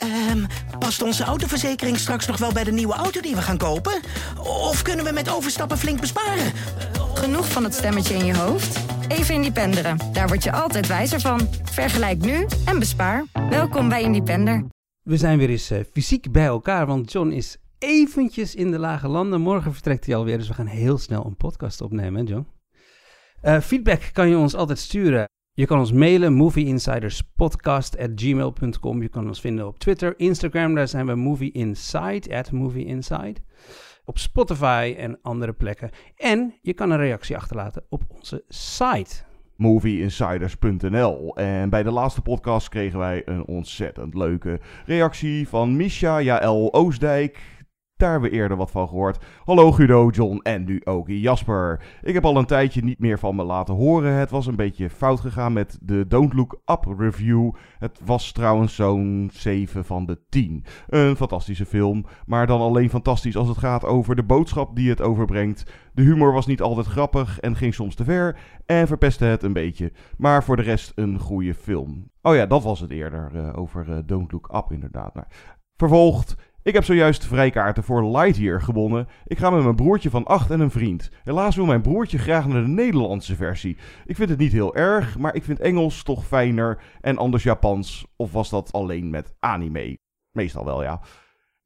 Ehm, past onze autoverzekering straks nog wel bij de nieuwe auto die we gaan kopen? Of kunnen we met overstappen flink besparen? Genoeg van het stemmetje in je hoofd? Even Independeren. Daar word je altijd wijzer van. Vergelijk nu en bespaar. Welkom bij Independer. We zijn weer eens eh, fysiek bij elkaar, want John is eventjes in de lage landen. Morgen vertrekt hij alweer, dus we gaan heel snel een podcast opnemen, hè John? Eh, feedback kan je ons altijd sturen. Je kan ons mailen, movieinsiderspodcast.gmail.com. Je kan ons vinden op Twitter, Instagram, daar zijn we Movie Inside, at Movie Inside. Op Spotify en andere plekken. En je kan een reactie achterlaten op onze site. movieinsiders.nl. En bij de laatste podcast kregen wij een ontzettend leuke reactie van Misha Jaël Oosdijk. Daar hebben we eerder wat van gehoord. Hallo Guido, John en nu ook Jasper. Ik heb al een tijdje niet meer van me laten horen. Het was een beetje fout gegaan met de Don't Look Up review. Het was trouwens zo'n 7 van de 10. Een fantastische film, maar dan alleen fantastisch als het gaat over de boodschap die het overbrengt. De humor was niet altijd grappig en ging soms te ver en verpestte het een beetje. Maar voor de rest een goede film. Oh ja, dat was het eerder uh, over uh, Don't Look Up inderdaad. Nou, vervolgd ik heb zojuist vrijkaarten voor Lightyear gewonnen. Ik ga met mijn broertje van 8 en een vriend. Helaas wil mijn broertje graag naar de Nederlandse versie. Ik vind het niet heel erg, maar ik vind Engels toch fijner en anders Japans. Of was dat alleen met anime? Meestal wel, ja.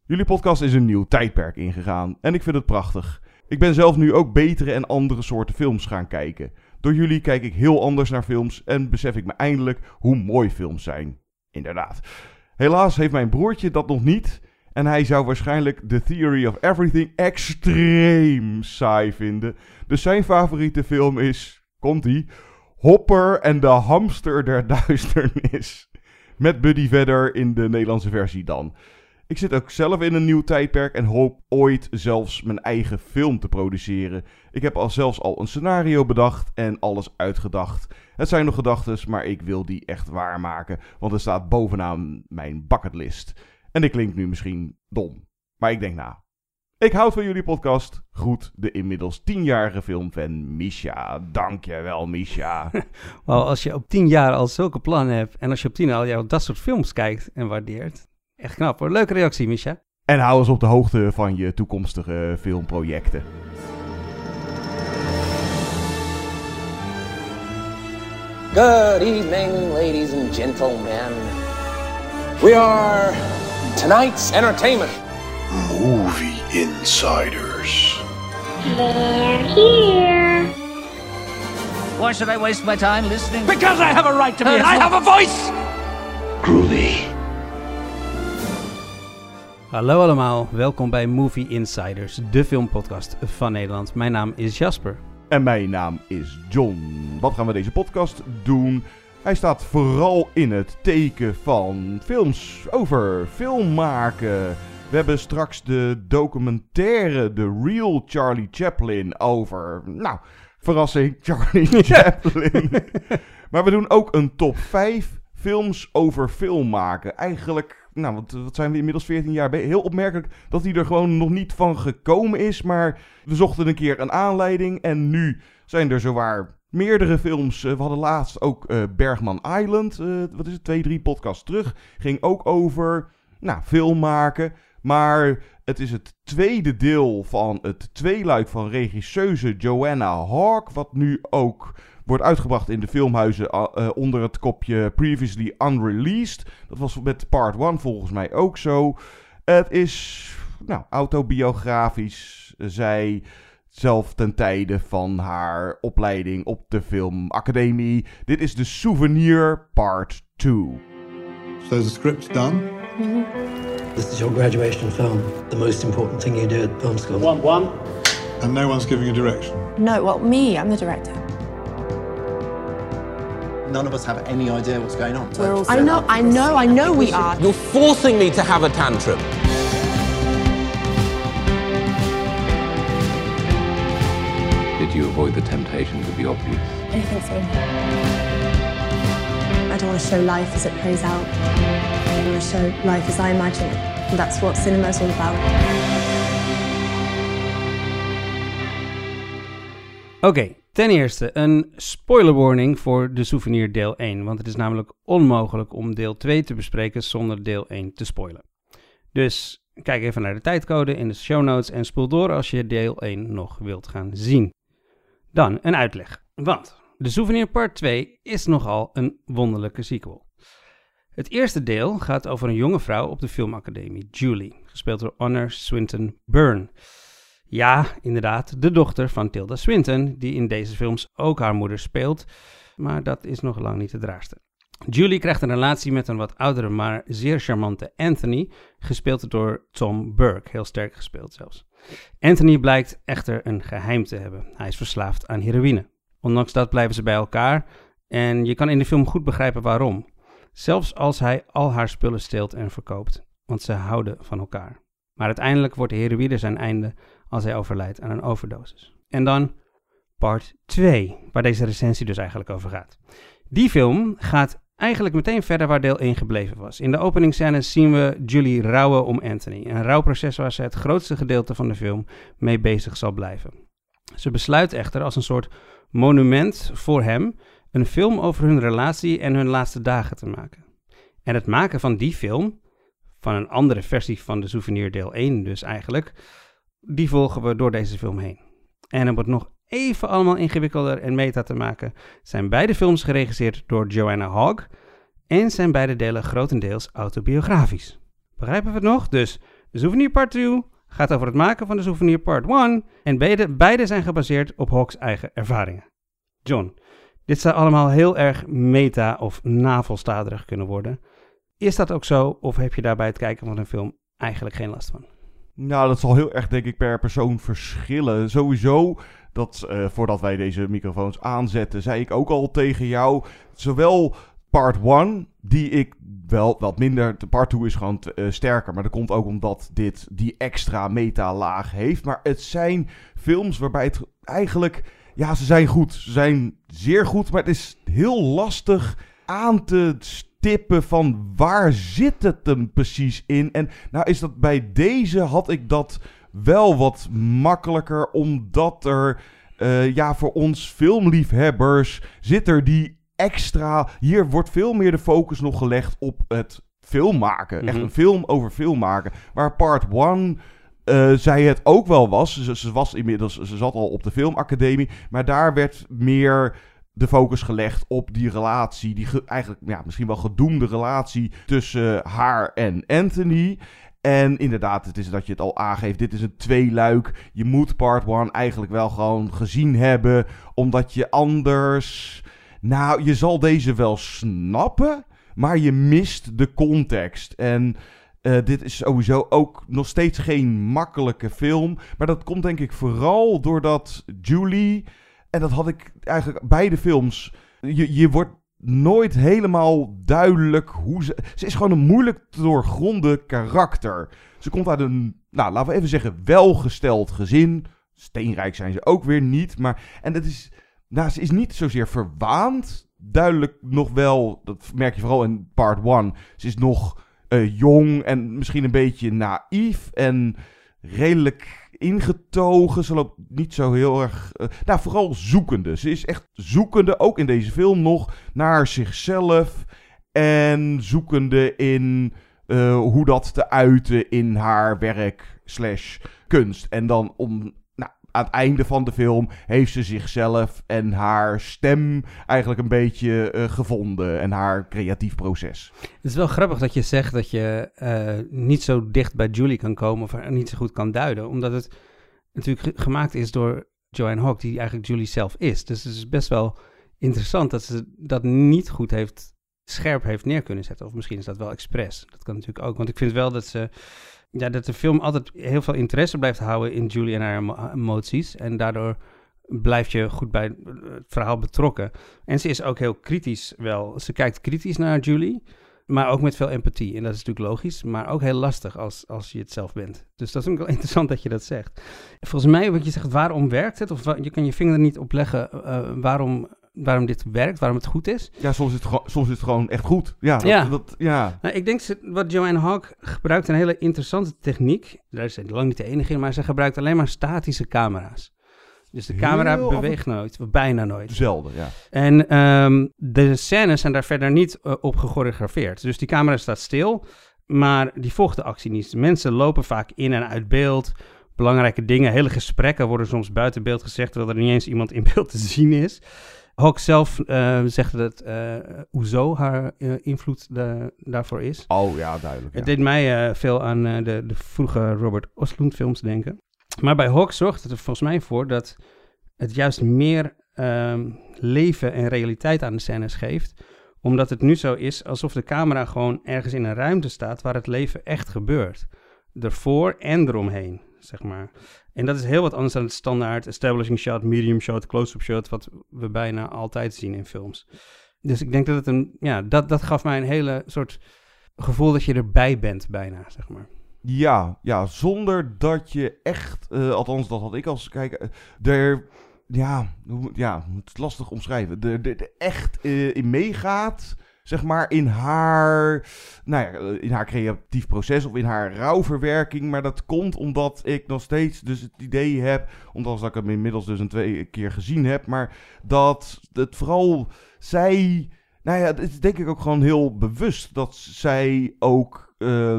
Jullie podcast is een nieuw tijdperk ingegaan en ik vind het prachtig. Ik ben zelf nu ook betere en andere soorten films gaan kijken. Door jullie kijk ik heel anders naar films en besef ik me eindelijk hoe mooi films zijn. Inderdaad. Helaas heeft mijn broertje dat nog niet en hij zou waarschijnlijk The Theory of Everything extreem saai vinden. Dus zijn favoriete film is, komt-ie, Hopper en de hamster der duisternis. Met Buddy Vedder in de Nederlandse versie dan. Ik zit ook zelf in een nieuw tijdperk en hoop ooit zelfs mijn eigen film te produceren. Ik heb al zelfs al een scenario bedacht en alles uitgedacht. Het zijn nog gedachten, maar ik wil die echt waarmaken, want het staat bovenaan mijn bucketlist. En ik klink nu misschien dom, maar ik denk na. Ik houd van jullie podcast. Groet de inmiddels tienjarige filmfan Misha. Dankjewel, Misha. well, als je op tien jaar al zulke plannen hebt en als je op tien jaar al dat soort films kijkt en waardeert. Echt knap hoor. Leuke reactie, Misha. En hou ons op de hoogte van je toekomstige filmprojecten. Good evening, ladies and gentlemen. We are tonight's entertainment. Movie Insiders. They're here. Why should I waste my time listening? Because I have a right to be. I have a voice. Groovy. Hallo allemaal, welkom bij Movie Insiders, de filmpodcast van Nederland. Mijn naam is Jasper. En mijn naam is John. Wat gaan we deze podcast doen? Hij staat vooral in het teken van films over film maken. We hebben straks de documentaire The Real Charlie Chaplin over. Nou, verrassing, Charlie Chaplin. maar we doen ook een top 5 films over film maken. Eigenlijk, nou, wat, wat zijn we inmiddels 14 jaar? Heel opmerkelijk dat hij er gewoon nog niet van gekomen is. Maar we zochten een keer een aanleiding en nu zijn er zowaar meerdere films. Eh, we hadden laatst ook uh, Bergman Island. Uh, wat is het? Twee, drie podcasts terug. Ging ook over nou, film maken. Maar het is het tweede deel van het tweeluik van regisseuse Joanna Hawk. Wat nu ook wordt uitgebracht in de filmhuizen onder het kopje Previously Unreleased. Dat was met part 1 volgens mij ook zo. Het is nou, autobiografisch. Zij zelf ten tijde van haar opleiding op de filmacademie. Dit is de Souvenir Part 2. So the script's done? Mm -hmm. This is your graduation film. The most important thing you do at film school. One, one. And no one's giving a direction? No, well, me, I'm the director. None of us have any idea what's going on. I know, I know, I know we are. You're forcing me to have a tantrum. Did you avoid the temptation to be obvious? I think so. I don't want to show life as it plays out. I want to show life as I imagine it. And that's what cinema is all about. Oké, okay, Ten eerste een spoiler warning voor de souvenir deel 1, want het is namelijk onmogelijk om deel 2 te bespreken zonder deel 1 te spoilen. Dus kijk even naar de tijdcode in de show notes en spoel door als je deel 1 nog wilt gaan zien. Dan een uitleg. Want de Souvenir Part 2 is nogal een wonderlijke sequel. Het eerste deel gaat over een jonge vrouw op de filmacademie, Julie, gespeeld door Honor Swinton Byrne. Ja, inderdaad, de dochter van Tilda Swinton, die in deze films ook haar moeder speelt, maar dat is nog lang niet het raarste. Julie krijgt een relatie met een wat oudere, maar zeer charmante Anthony, gespeeld door Tom Burke, heel sterk gespeeld zelfs. Anthony blijkt echter een geheim te hebben. Hij is verslaafd aan heroïne. Ondanks dat blijven ze bij elkaar en je kan in de film goed begrijpen waarom. Zelfs als hij al haar spullen steelt en verkoopt, want ze houden van elkaar. Maar uiteindelijk wordt de heroïne zijn einde als hij overlijdt aan een overdosis. En dan part 2, waar deze recensie dus eigenlijk over gaat. Die film gaat eigenlijk meteen verder waar deel 1 gebleven was. In de openingsscène zien we Julie rouwen om Anthony. Een rouwproces waar ze het grootste gedeelte van de film mee bezig zal blijven. Ze besluit echter als een soort monument voor hem een film over hun relatie en hun laatste dagen te maken. En het maken van die film, van een andere versie van de souvenir deel 1 dus eigenlijk, die volgen we door deze film heen. En om het nog even allemaal ingewikkelder en meta te maken, zijn beide films geregisseerd door Joanna Hogg en zijn beide delen grotendeels autobiografisch. Begrijpen we het nog? Dus de Souvenir Part 2 gaat over het maken van de Souvenir Part 1 en beide, beide zijn gebaseerd op Hoggs eigen ervaringen. John, dit zou allemaal heel erg meta of navelstaderig kunnen worden. Is dat ook zo of heb je daar bij het kijken van een film eigenlijk geen last van? Nou, dat zal heel erg, denk ik, per persoon verschillen. Sowieso, dat uh, voordat wij deze microfoons aanzetten, zei ik ook al tegen jou. Zowel part 1, die ik wel wat minder. De part 2 is gewoon uh, sterker. Maar dat komt ook omdat dit die extra meta-laag heeft. Maar het zijn films waarbij het eigenlijk. Ja, ze zijn goed. Ze zijn zeer goed. Maar het is heel lastig aan te tippen van waar zit het hem precies in. En nou is dat bij deze had ik dat wel wat makkelijker, omdat er uh, ja, voor ons filmliefhebbers zit er die extra. Hier wordt veel meer de focus nog gelegd op het film maken. Echt Mhm. een film over film maken. Waar part 1 eh, zij het ook wel was. Ze, ze was inmiddels, ze zat al op de filmacademie. Maar daar werd meer de focus gelegd op die relatie. Die ge- eigenlijk ja, misschien wel gedoemde relatie tussen haar en Anthony. En inderdaad, het is dat je het al aangeeft. Dit is een tweeluik. Je moet part 1 eigenlijk wel gewoon gezien hebben. Omdat je anders. Nou, je zal deze wel snappen. Maar je mist de context. En eh, dit is sowieso ook nog steeds geen makkelijke film. Maar dat komt denk ik vooral doordat Julie. En dat had ik eigenlijk beide films. Je, je wordt nooit helemaal duidelijk hoe ze. Ze is gewoon een moeilijk te doorgronden karakter. Ze komt uit een, nou laten we even zeggen, welgesteld gezin. Steenrijk zijn ze ook weer niet. Maar, en dat is. Nou, ze is niet zozeer verwaand. Duidelijk nog wel, dat merk je vooral in part 1. Ze is nog eh, jong en misschien een beetje naïef en redelijk ingetogen. Ze loopt niet zo heel erg. eh, nou, vooral zoekende. Ze is echt zoekende, ook in deze film nog, naar zichzelf. En zoekende in eh, hoe dat te uiten in haar werk slash kunst. En dan om. Aan het einde van de film heeft ze zichzelf en haar stem eigenlijk een beetje eh, gevonden. En haar creatief proces. Het is wel grappig dat je zegt dat je eh, niet zo dicht bij Julie kan komen of niet zo goed kan duiden. Omdat het natuurlijk ge- gemaakt is door Joanne Hawk, die eigenlijk Julie zelf is. Dus het is best wel interessant dat ze dat niet goed heeft, scherp heeft neer kunnen zetten. Of misschien is dat wel expres. Dat kan natuurlijk ook. Want ik vind wel dat ze. Ja, dat de film altijd heel veel interesse blijft houden in Julie en haar emo- emoties. En daardoor blijf je goed bij het verhaal betrokken. En ze is ook heel kritisch wel. Ze kijkt kritisch naar Julie. Maar ook met veel empathie. En dat is natuurlijk logisch, maar ook heel lastig als, als je het zelf bent. Dus dat is ook wel interessant dat je dat zegt. Volgens mij, wat je zegt, waarom werkt het? Of je kan je vinger er niet op leggen eh, waarom, waarom dit werkt, waarom het goed is. Ja, soms is het, gewoon- soms is het gewoon echt goed. Ja, dat, Ja. Dat, ja. Nou, ik denk wat Joanne Hawk gebruikt een hele interessante techniek. Daar is ze lang niet de enige in, maar ze gebruikt alleen maar statische camera's. Dus de camera Heel af en- beweegt nooit, of bijna nooit. Zelden, ja. En ehm, de scènes zijn daar verder niet eh, op gechoreografeerd. Dus die camera staat stil, maar die volgt de actie niet. Mensen lopen vaak in en uit beeld. Belangrijke dingen, hele gesprekken worden soms buiten beeld gezegd, terwijl er niet eens iemand in beeld te zien is. Hawk zelf eh, zegt dat eh Oezo haar eh, invloed da- daarvoor is. Oh ja, duidelijk. Het ja. deed mij veel aan de, de vroege Robert Ostlund films denken. Maar bij Hawk zorgt het er volgens mij voor dat het juist meer ehm, leven en realiteit aan de scènes geeft. Omdat het nu zo is alsof de camera gewoon ergens in een ruimte staat waar het leven echt gebeurt. Ervoor en eromheen, zeg maar. En dat is heel wat anders dan het standaard establishing shot, medium shot, close-up shot, wat we bijna altijd zien in films. Dus ik denk dat het een, ja, dat, dat gaf mij een hele soort gevoel dat je erbij bent bijna, zeg maar. Ja, ja, zonder dat je echt, eh, althans dat had ik als kijker, eh, er, ja, ja, het is lastig omschrijven, er, er, er echt eh, in meegaat, zeg maar, in haar, nou ja, in haar creatief proces of in haar rouwverwerking, maar dat komt omdat ik nog steeds dus het idee heb, ondanks dat ik hem inmiddels dus een twee keer gezien heb, maar dat het vooral zij... Nou ja, het is denk ik ook gewoon heel bewust dat zij ook eh,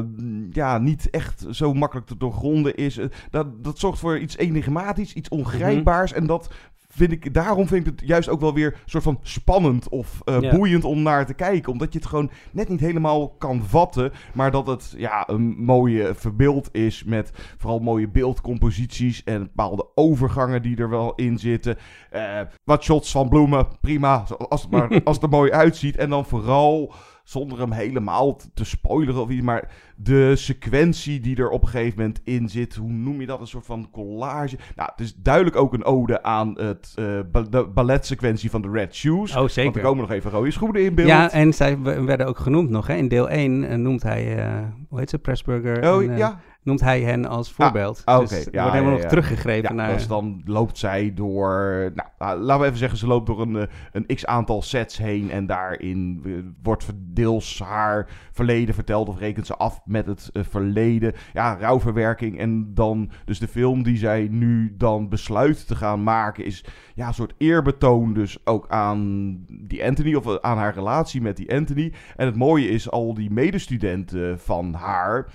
ja, niet echt zo makkelijk te doorgronden is. Eh, Dat, dat zorgt voor iets enigmatisch, iets ongrijpbaars. En dat vind ik, daarom vind ik het juist ook wel weer een soort van spannend of eh, Ja. boeiend om naar te kijken. Omdat je het gewoon net niet helemaal kan vatten. Maar dat het ja, een mooie verbeeld is met vooral mooie beeldcomposities en bepaalde overgangen die er wel in zitten. Eh, wat shots van bloemen, prima, als het, maar, als het er mooi uitziet. En dan vooral, zonder hem helemaal te- spoileren of iets, maar de sequentie die er op een gegeven moment in zit, hoe noem je dat, een soort van collage. Nou, het is duidelijk ook een ode aan het, eh, ba- de balletsequentie van de Red Shoes. Oh, zeker. Want er komen nog even rode schoenen in beeld. Ja, en zij werden ook genoemd nog. Hè? In deel 1 noemt hij, eh, hoe heet ze, Pressburger? Oh, en, eh, ja. Noemt hij hen als voorbeeld. Ah, Dus Ja, wordt helemaal ja, nog teruggegrepen Ja, naar... Dus dan loopt zij door, nou, ah, laten we even zeggen, ze loopt door een, eh, een x-aantal sets heen en daarin eh, wordt deels haar verleden verteld of rekent ze af met het eh, verleden. Ja, rouwverwerking en dan, dus de film die zij nu dan besluit te gaan maken is ja, een soort eerbetoon dus ook aan die Anthony of aan haar relatie met die Anthony. En het mooie is, al die medestudenten van haar,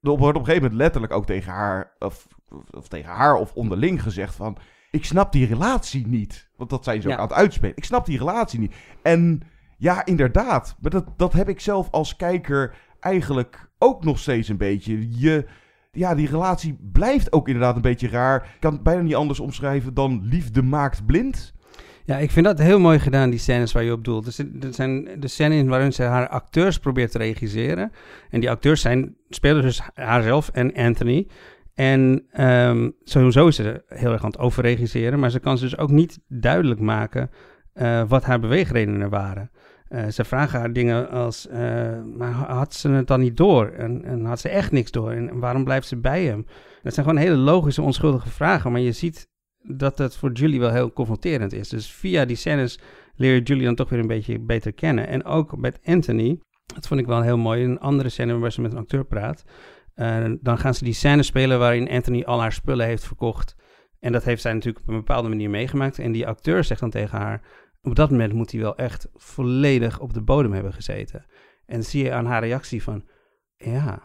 wordt op een gegeven moment letterlijk ook tegen haar, of, of tegen haar of onderling gezegd van, ik snap die relatie niet. Want dat zijn ze ook Ja. aan het uitspelen. Ik snap die relatie niet. En ja, inderdaad. Maar dat, dat heb ik zelf als kijker eigenlijk ook nog steeds een beetje. Je, ja, die relatie blijft ook inderdaad een beetje raar. Ik kan het bijna niet anders omschrijven dan liefde maakt blind. Ja, ik vind dat heel mooi gedaan, die scènes waar je op doelt. Dat zijn de scènes waarin ze haar acteurs probeert te regisseren. En die acteurs zijn, spelen dus haarzelf en Anthony. En ehm, sowieso is ze heel erg aan het overregisseren, maar ze kan ze dus ook niet duidelijk maken eh, wat haar beweegredenen waren. Eh, ze vragen haar dingen als, eh, maar had ze het dan niet door? En, en had ze echt niks door? En waarom blijft ze bij hem? Dat zijn gewoon hele logische, onschuldige vragen, maar je ziet dat het voor Julie wel heel confronterend is. Dus via die scènes leer je Julie dan toch weer een beetje beter kennen. En ook met Anthony, dat vond ik wel heel mooi, een andere scène waar ze met een acteur praat. Eh, dan gaan ze die scène spelen waarin Anthony al haar spullen heeft verkocht. En dat heeft zij natuurlijk op een bepaalde manier meegemaakt. En die acteur zegt dan tegen haar, op dat moment moet hij wel echt volledig op de bodem hebben gezeten. En zie je aan haar reactie van, ja,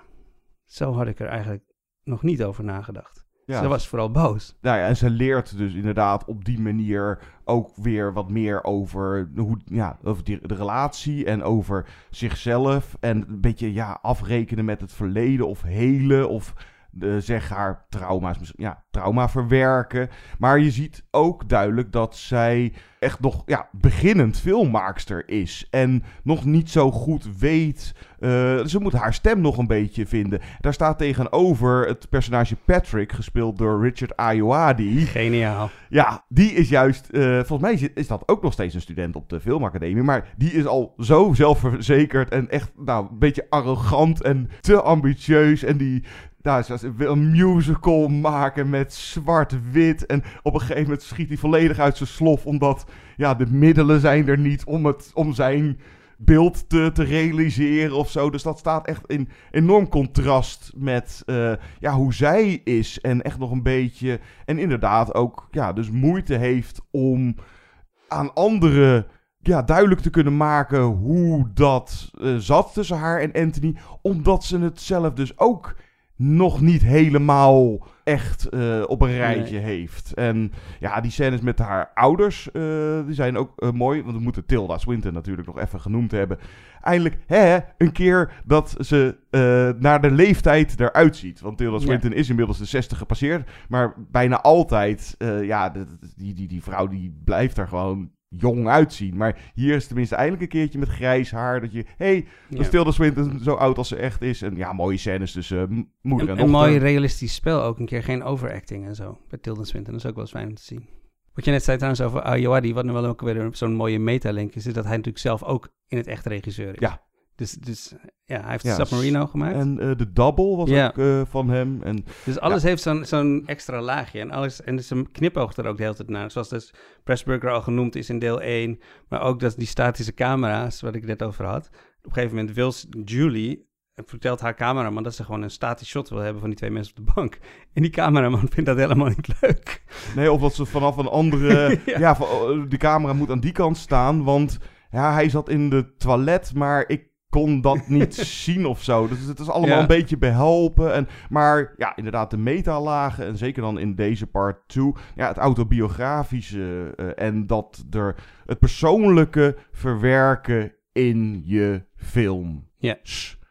zo had ik er eigenlijk nog niet over nagedacht. Ja. Ze was vooral boos. Nou ja, en ze leert dus inderdaad op die manier ook weer wat meer over, hoe, ja, over die, de relatie en over zichzelf. En een beetje ja, afrekenen met het verleden of helen of eh, zeg haar trauma's, misschien- ja, trauma verwerken. Maar je ziet ook duidelijk dat zij echt nog ja, beginnend filmmaakster is. En nog niet zo goed weet. eh, ze moet haar stem nog een beetje vinden. Daar staat tegenover het personage Patrick, gespeeld door Richard Ayoade. Geniaal. Ja, die is juist. eh, volgens mij is dat ook nog steeds een student op de filmacademie. Maar die is al zo zelfverzekerd en echt nou, een beetje arrogant en te ambitieus. En die. Ze wil een musical maken met zwart-wit. En op een gegeven moment schiet hij volledig uit zijn slof. Omdat ja, de middelen zijn er niet om, het, om zijn beeld te, te realiseren of zo. Dus dat staat echt in enorm contrast met uh, ja, hoe zij is. En echt nog een beetje. En inderdaad ook ja, dus moeite heeft om aan anderen ja, duidelijk te kunnen maken hoe dat uh, zat tussen haar en Anthony. Omdat ze het zelf dus ook nog niet helemaal echt uh, op een rijtje nee. heeft. En ja, die scènes met haar ouders, uh, die zijn ook uh, mooi. Want we moeten Tilda Swinton natuurlijk nog even genoemd hebben. Eindelijk, hè, een keer dat ze naar de leeftijd eruit ziet. Want Tilda Swinton ja. is inmiddels de 60 gepasseerd. Maar bijna altijd, ja, die, die, die vrouw die blijft er gewoon jong uitzien. Maar hier is tenminste eindelijk een keertje met grijs haar. Dat je, hé, hey, ja. Tilda Swinton zo oud als ze echt is. En ja, mooie scènes tussen uh, moeder en, en Een mooi realistisch spel ook een keer. Geen overacting en zo. Bij Tilda Swinton, dat is ook wel eens fijn om te zien. Wat je net zei trouwens over Ayoadi, wat nu wel ook weer zo'n mooie metalink is, is dat hij natuurlijk zelf ook in het echt regisseur is. Ja. Dus, dus ja, hij heeft ja, Submarino gemaakt. En uh, de Double was ja. ook uh, van hem. En, dus alles ja. heeft zo'n zo'n extra laagje. En, alles, en dus een knipoogt er ook de hele tijd naar. Zoals dus Pressburger al genoemd is in deel 1. Maar ook dat die statische camera's, wat ik net over had. Op een gegeven moment wil Julie vertelt haar cameraman dat ze gewoon een statisch shot wil hebben van die twee mensen op de bank. En die cameraman vindt dat helemaal niet leuk. Nee, of dat ze vanaf een andere... ja, ja de camera moet aan die kant staan, want ja, hij zat in de toilet, maar ik kon dat niet zien of zo. Dus het is allemaal ja. een beetje behelpen. En, maar ja, inderdaad, de metalagen. En zeker dan in deze part 2. Ja, het autobiografische. Uh, en dat er het persoonlijke verwerken in je film. Ja.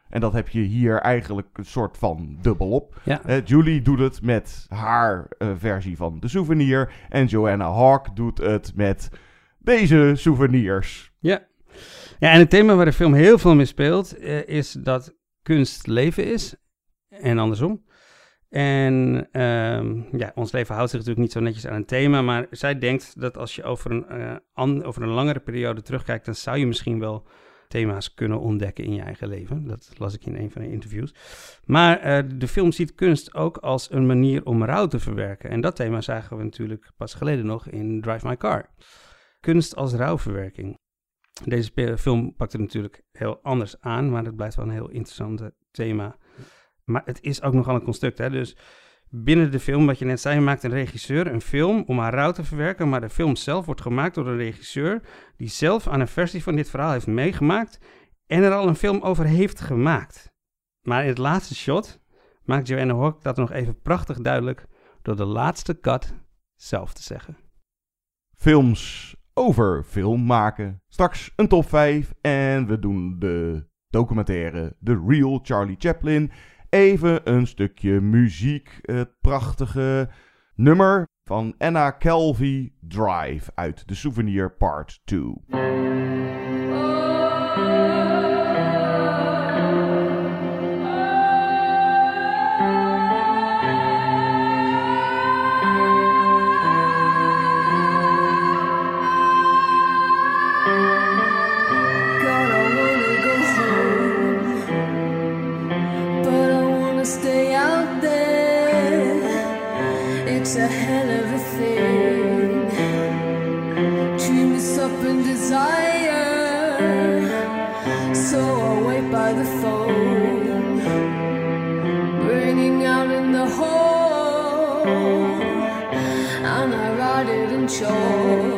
En dat heb je hier eigenlijk een soort van dubbelop. Ja. Uh, Julie doet het met haar uh, versie van de souvenir. En Joanna Hawk doet het met deze souvenirs. Ja. Ja, en het thema waar de film heel veel mee speelt, uh, is dat kunst leven is en andersom. En uh, ja, ons leven houdt zich natuurlijk niet zo netjes aan een thema, maar zij denkt dat als je over een, an, over een langere periode terugkijkt, dan zou je misschien wel thema's kunnen ontdekken in je eigen leven. Dat las ik in een van de interviews. Maar uh, de film ziet kunst ook als een manier om rouw te verwerken. En dat thema zagen we natuurlijk pas geleden nog in Drive My Car. Kunst als rouwverwerking. Deze film pakt het natuurlijk heel anders aan, maar het blijft wel een heel interessant thema. Maar het is ook nogal een construct. Hè? Dus binnen de film, wat je net zei, maakt een regisseur een film om haar rouw te verwerken. Maar de film zelf wordt gemaakt door een regisseur die zelf aan een versie van dit verhaal heeft meegemaakt en er al een film over heeft gemaakt. Maar in het laatste shot maakt Joanna Hawk dat nog even prachtig duidelijk door de laatste cut zelf te zeggen. Films over film maken. Straks een top 5 en we doen de documentaire The Real Charlie Chaplin. Even een stukje muziek. Het prachtige nummer van Anna Kelvy Drive uit de Souvenir Part 2. 穷。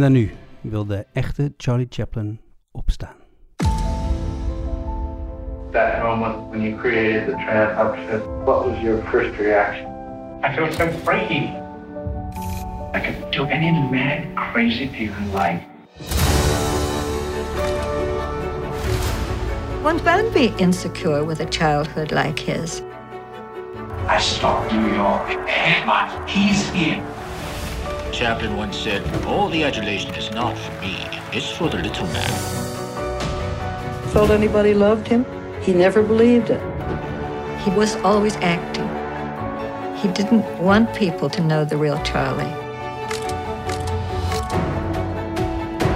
En dan nu wil de echte Charlie Chaplin opstaan. That moment when you created the Tran outfit, what was your first reaction? I felt so free. I could do any mad, crazy thing I like. One won't be insecure with a childhood like his. I stalked New York, but he's here. Chaplin once said, All the adulation is not for me, it's for the little man. Felt anybody loved him? He never believed it. He was always acting. He didn't want people to know the real Charlie.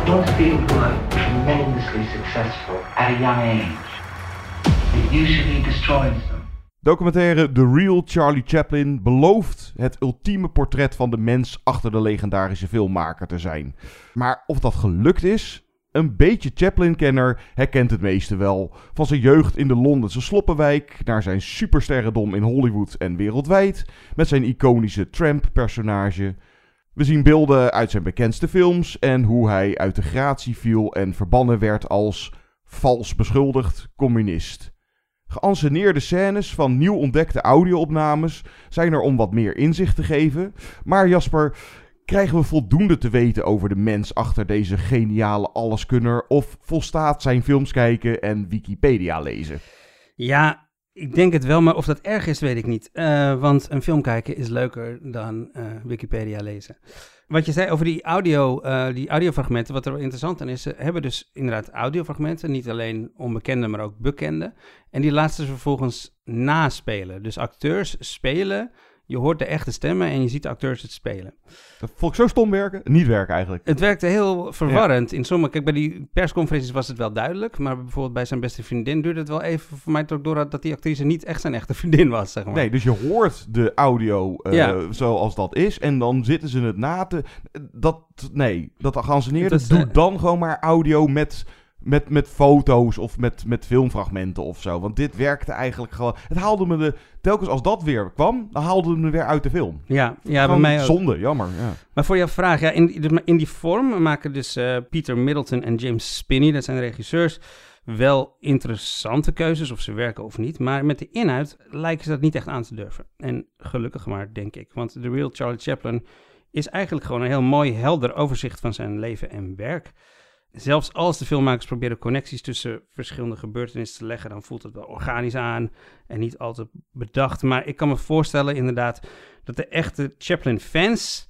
Those people who are tremendously successful at a young age, it usually destroys them. Documentaire The Real Charlie Chaplin belooft het ultieme portret van de mens achter de legendarische filmmaker te zijn. Maar of dat gelukt is? Een beetje Chaplin-kenner herkent het meeste wel. Van zijn jeugd in de Londense sloppenwijk naar zijn supersterrendom in Hollywood en wereldwijd, met zijn iconische tramp-personage. We zien beelden uit zijn bekendste films en hoe hij uit de gratie viel en verbannen werd als vals beschuldigd communist. Geanceneerde scènes van nieuw ontdekte audio-opnames zijn er om wat meer inzicht te geven. Maar Jasper, krijgen we voldoende te weten over de mens achter deze geniale alleskunner? Of volstaat zijn films kijken en Wikipedia lezen? Ja, ik denk het wel, maar of dat erg is, weet ik niet. Uh, want een film kijken is leuker dan uh, Wikipedia lezen. Wat je zei over die, audio, uh, die audiofragmenten, wat er interessant aan is, hebben dus inderdaad audiofragmenten, niet alleen onbekende, maar ook bekende. En die laten ze vervolgens naspelen. Dus acteurs spelen je hoort de echte stemmen en je ziet de acteurs het spelen. Dat vond ik zo stom werken. Niet werken eigenlijk. Het werkte heel verwarrend. In sommige, kijk, bij die persconferenties was het wel duidelijk. Maar bijvoorbeeld bij zijn beste vriendin duurde het wel even voor mij toch door dat die actrice niet echt zijn echte vriendin was, zeg maar. Nee, dus je hoort de audio uh, ja. zoals dat is. En dan zitten ze het na te... Dat, nee, dat geanceneerde doet uh, dan gewoon maar audio met met, met foto's of met, met filmfragmenten of zo. Want dit werkte eigenlijk gewoon. Het haalde me de. Telkens als dat weer kwam, dan haalde het me weer uit de film. Ja, ja bij mij ook. Zonde, jammer. Ja. Maar voor jouw vraag, ja, in, in die vorm maken dus uh, Peter Middleton en James Spinney, dat zijn de regisseurs, wel interessante keuzes, of ze werken of niet. Maar met de inhoud lijken ze dat niet echt aan te durven. En gelukkig maar, denk ik. Want The Real Charlie Chaplin is eigenlijk gewoon een heel mooi, helder overzicht van zijn leven en werk zelfs als de filmmakers proberen connecties tussen verschillende gebeurtenissen te leggen, dan voelt het wel organisch aan en niet altijd bedacht. Maar ik kan me voorstellen inderdaad dat de echte Chaplin-fans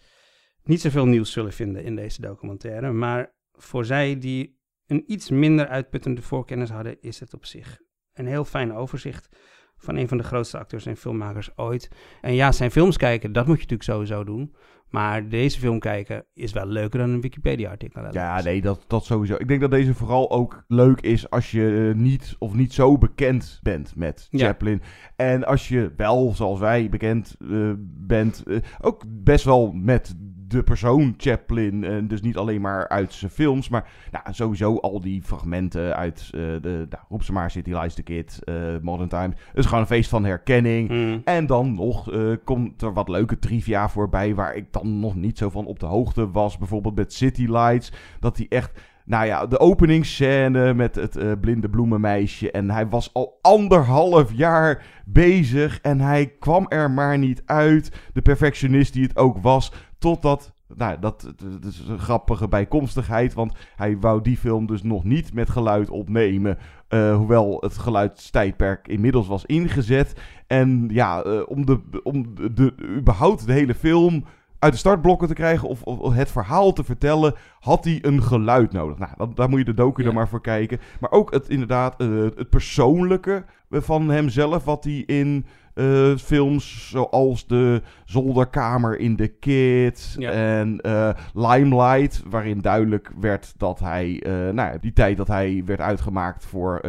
niet zoveel nieuws zullen vinden in deze documentaire. Maar voor zij die een iets minder uitputtende voorkennis hadden, is het op zich een heel fijn overzicht van een van de grootste acteurs en filmmakers ooit. En ja, zijn films kijken, dat moet je natuurlijk sowieso doen. Maar deze film kijken is wel leuker dan een Wikipedia-artikel. Ja, nee, dat, dat sowieso. Ik denk dat deze vooral ook leuk is als je uh, niet of niet zo bekend bent met Chaplin. Ja. En als je wel, zoals wij, bekend uh, bent, uh, ook best wel met de persoon Chaplin. En dus niet alleen maar uit zijn films, maar nou, sowieso al die fragmenten uit uh, de, nou, roep ze maar, City Lies the Kid, uh, Modern Times. Het is gewoon een feest van herkenning. Mm. En dan nog uh, komt er wat leuke trivia voorbij waar ik dan nog niet zo van op de hoogte was. Bijvoorbeeld met City Lights, dat hij echt... Nou ja, de openingsscène met het uh, blinde bloemenmeisje. En hij was al anderhalf jaar bezig. En hij kwam er maar niet uit. De perfectionist die het ook was. Totdat nou, dat, dat, is een grappige bijkomstigheid, want hij wou die film dus nog niet met geluid opnemen. Uh, hoewel het geluidstijdperk inmiddels was ingezet. En ja, uh, om, de, om de, überhaupt de hele film uit de startblokken te krijgen of, of, het verhaal te vertellen, had hij een geluid nodig. Nou, dat, daar moet je de docu ja. maar voor kijken. Maar ook het inderdaad, uh, het persoonlijke van hemzelf, wat hij in uh, films zoals de Zolderkamer in de Kid ja. en uh, Limelight, waarin duidelijk werd dat hij, uh, nou ja, die tijd dat hij werd uitgemaakt voor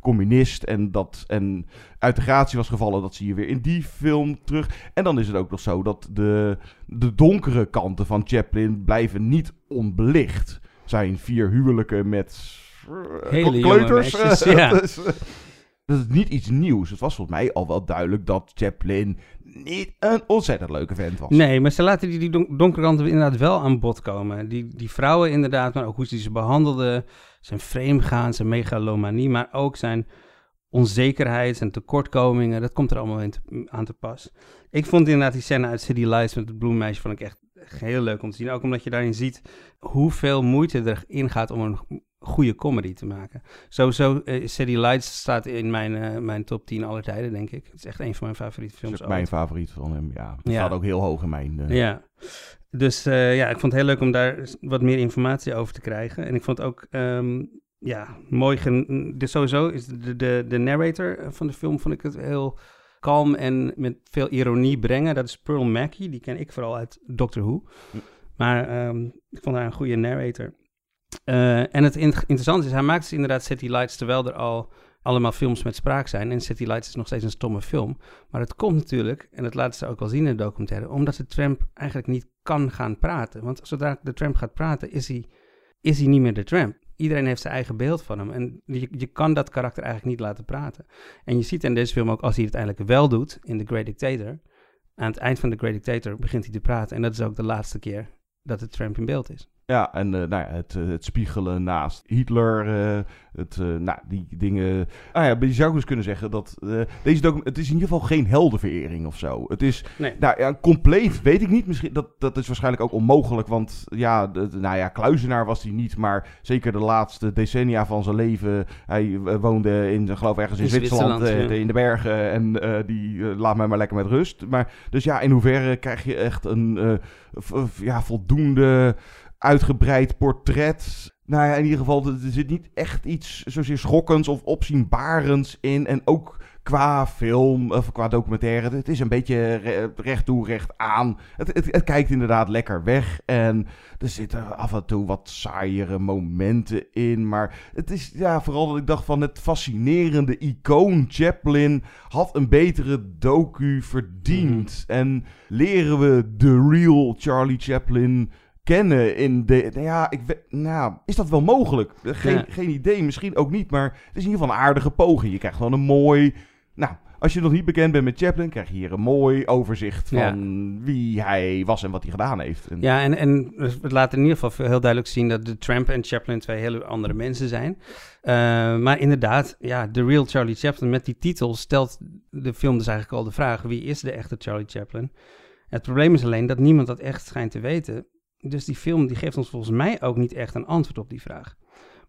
communist en dat en uit de gratie was gevallen, dat zie je weer in die film terug. En dan is het ook nog zo dat de, de donkere kanten van Chaplin blijven niet onbelicht. Zijn vier huwelijken met Hele kleuters. Meisjes, ja. dat is niet iets nieuws. Het was volgens mij al wel duidelijk dat Chaplin niet een ontzettend leuke vent was. Nee, maar ze laten die, die don- donkere inderdaad wel aan bod komen. Die, die vrouwen inderdaad, maar ook hoe ze ze behandelden. Zijn vreemdgaan, zijn megalomanie, maar ook zijn onzekerheid, zijn tekortkomingen. Dat komt er allemaal in aan te pas. Ik vond inderdaad die scène uit City Lights met het bloemmeisje vond ik echt heel leuk om te zien. Ook omdat je daarin ziet hoeveel moeite erin gaat om een goede comedy te maken. Sowieso, eh, City Lights staat in mijn, eh, mijn top 10 aller tijden, denk ik. Het is echt een van mijn favoriete Dat films is mijn favoriet van hem. Ja, het Ja. staat ook heel hoog in mijn... eh, Ja, dus ja, ik vond het heel leuk om daar wat meer informatie over te krijgen. En ik vond ook, ehm, ja, mooi. Gen dus sowieso is de, de, de narrator van de film, vond ik het heel kalm en met veel ironie brengen. Dat is Pearl Mackie, die ken ik vooral uit Doctor Who. Maar ehm, ik vond haar een goede narrator. Eh, en het in- interessante is, hij maakt dus inderdaad City Lights terwijl er al allemaal films met spraak zijn. En City Lights is nog steeds een stomme film. Maar het komt natuurlijk, en dat laten ze ook wel zien in de documentaire, omdat de tramp eigenlijk niet kan gaan praten. Want zodra de tramp gaat praten, is hij, is hij niet meer de tramp. Iedereen heeft zijn eigen beeld van hem. En je, je kan dat karakter eigenlijk niet laten praten. En je ziet in deze film ook, als hij het uiteindelijk wel doet, in The Great Dictator, aan het eind van The Great Dictator begint hij te praten. En dat is ook de laatste keer dat de tramp in beeld is. Ja, en eh, nou ja, het, eh, het spiegelen naast Hitler, eh, het, nou, die dingen. Ah ja, je zou dus kunnen zeggen dat deze docu- het is in ieder geval geen heldenverering of zo. Het is, Nee. nou ja, compleet weet ik niet. Misschien, dat, dat is waarschijnlijk ook onmogelijk, want ja, de, nou ja, kluizenaar was hij niet, maar zeker de laatste decennia van zijn leven. Hij woonde in, geloof ik, ergens in, In Zwitserland, Zwitserland, ja. in de bergen en die laat mij maar lekker met rust. Maar, dus ja, in hoeverre krijg je echt een ja, voldoende uitgebreid portret. Nou ja, in ieder geval, er zit niet echt iets zozeer schokkends of opzienbarends in. En ook qua film of qua documentaire, het is een beetje re- recht toe, recht aan. Het, het, het kijkt inderdaad lekker weg. En er zitten af en toe wat saaiere momenten in. Maar het is ja, vooral dat ik dacht van het fascinerende icoon Chaplin had een betere docu verdiend. En leren we de real Charlie Chaplin kennen in de... Nou ja, ik, we- nou, is dat wel mogelijk? Geen, Ja. geen idee, misschien ook niet. Maar het is in ieder geval een aardige poging. Je krijgt gewoon een mooi... Nou, als je nog niet bekend bent met Chaplin, krijg je hier een mooi overzicht van Ja. wie hij was en wat hij gedaan heeft. En, Ja, en, en het laat in ieder geval heel duidelijk zien dat de Tramp en Chaplin twee hele andere mensen zijn. Eh, maar inderdaad, ja, The Real Charlie Chaplin met die titel stelt de film dus eigenlijk al de vraag: wie is de echte Charlie Chaplin? Het probleem is alleen dat niemand dat echt schijnt te weten. Dus die film die geeft ons volgens mij ook niet echt een antwoord op die vraag.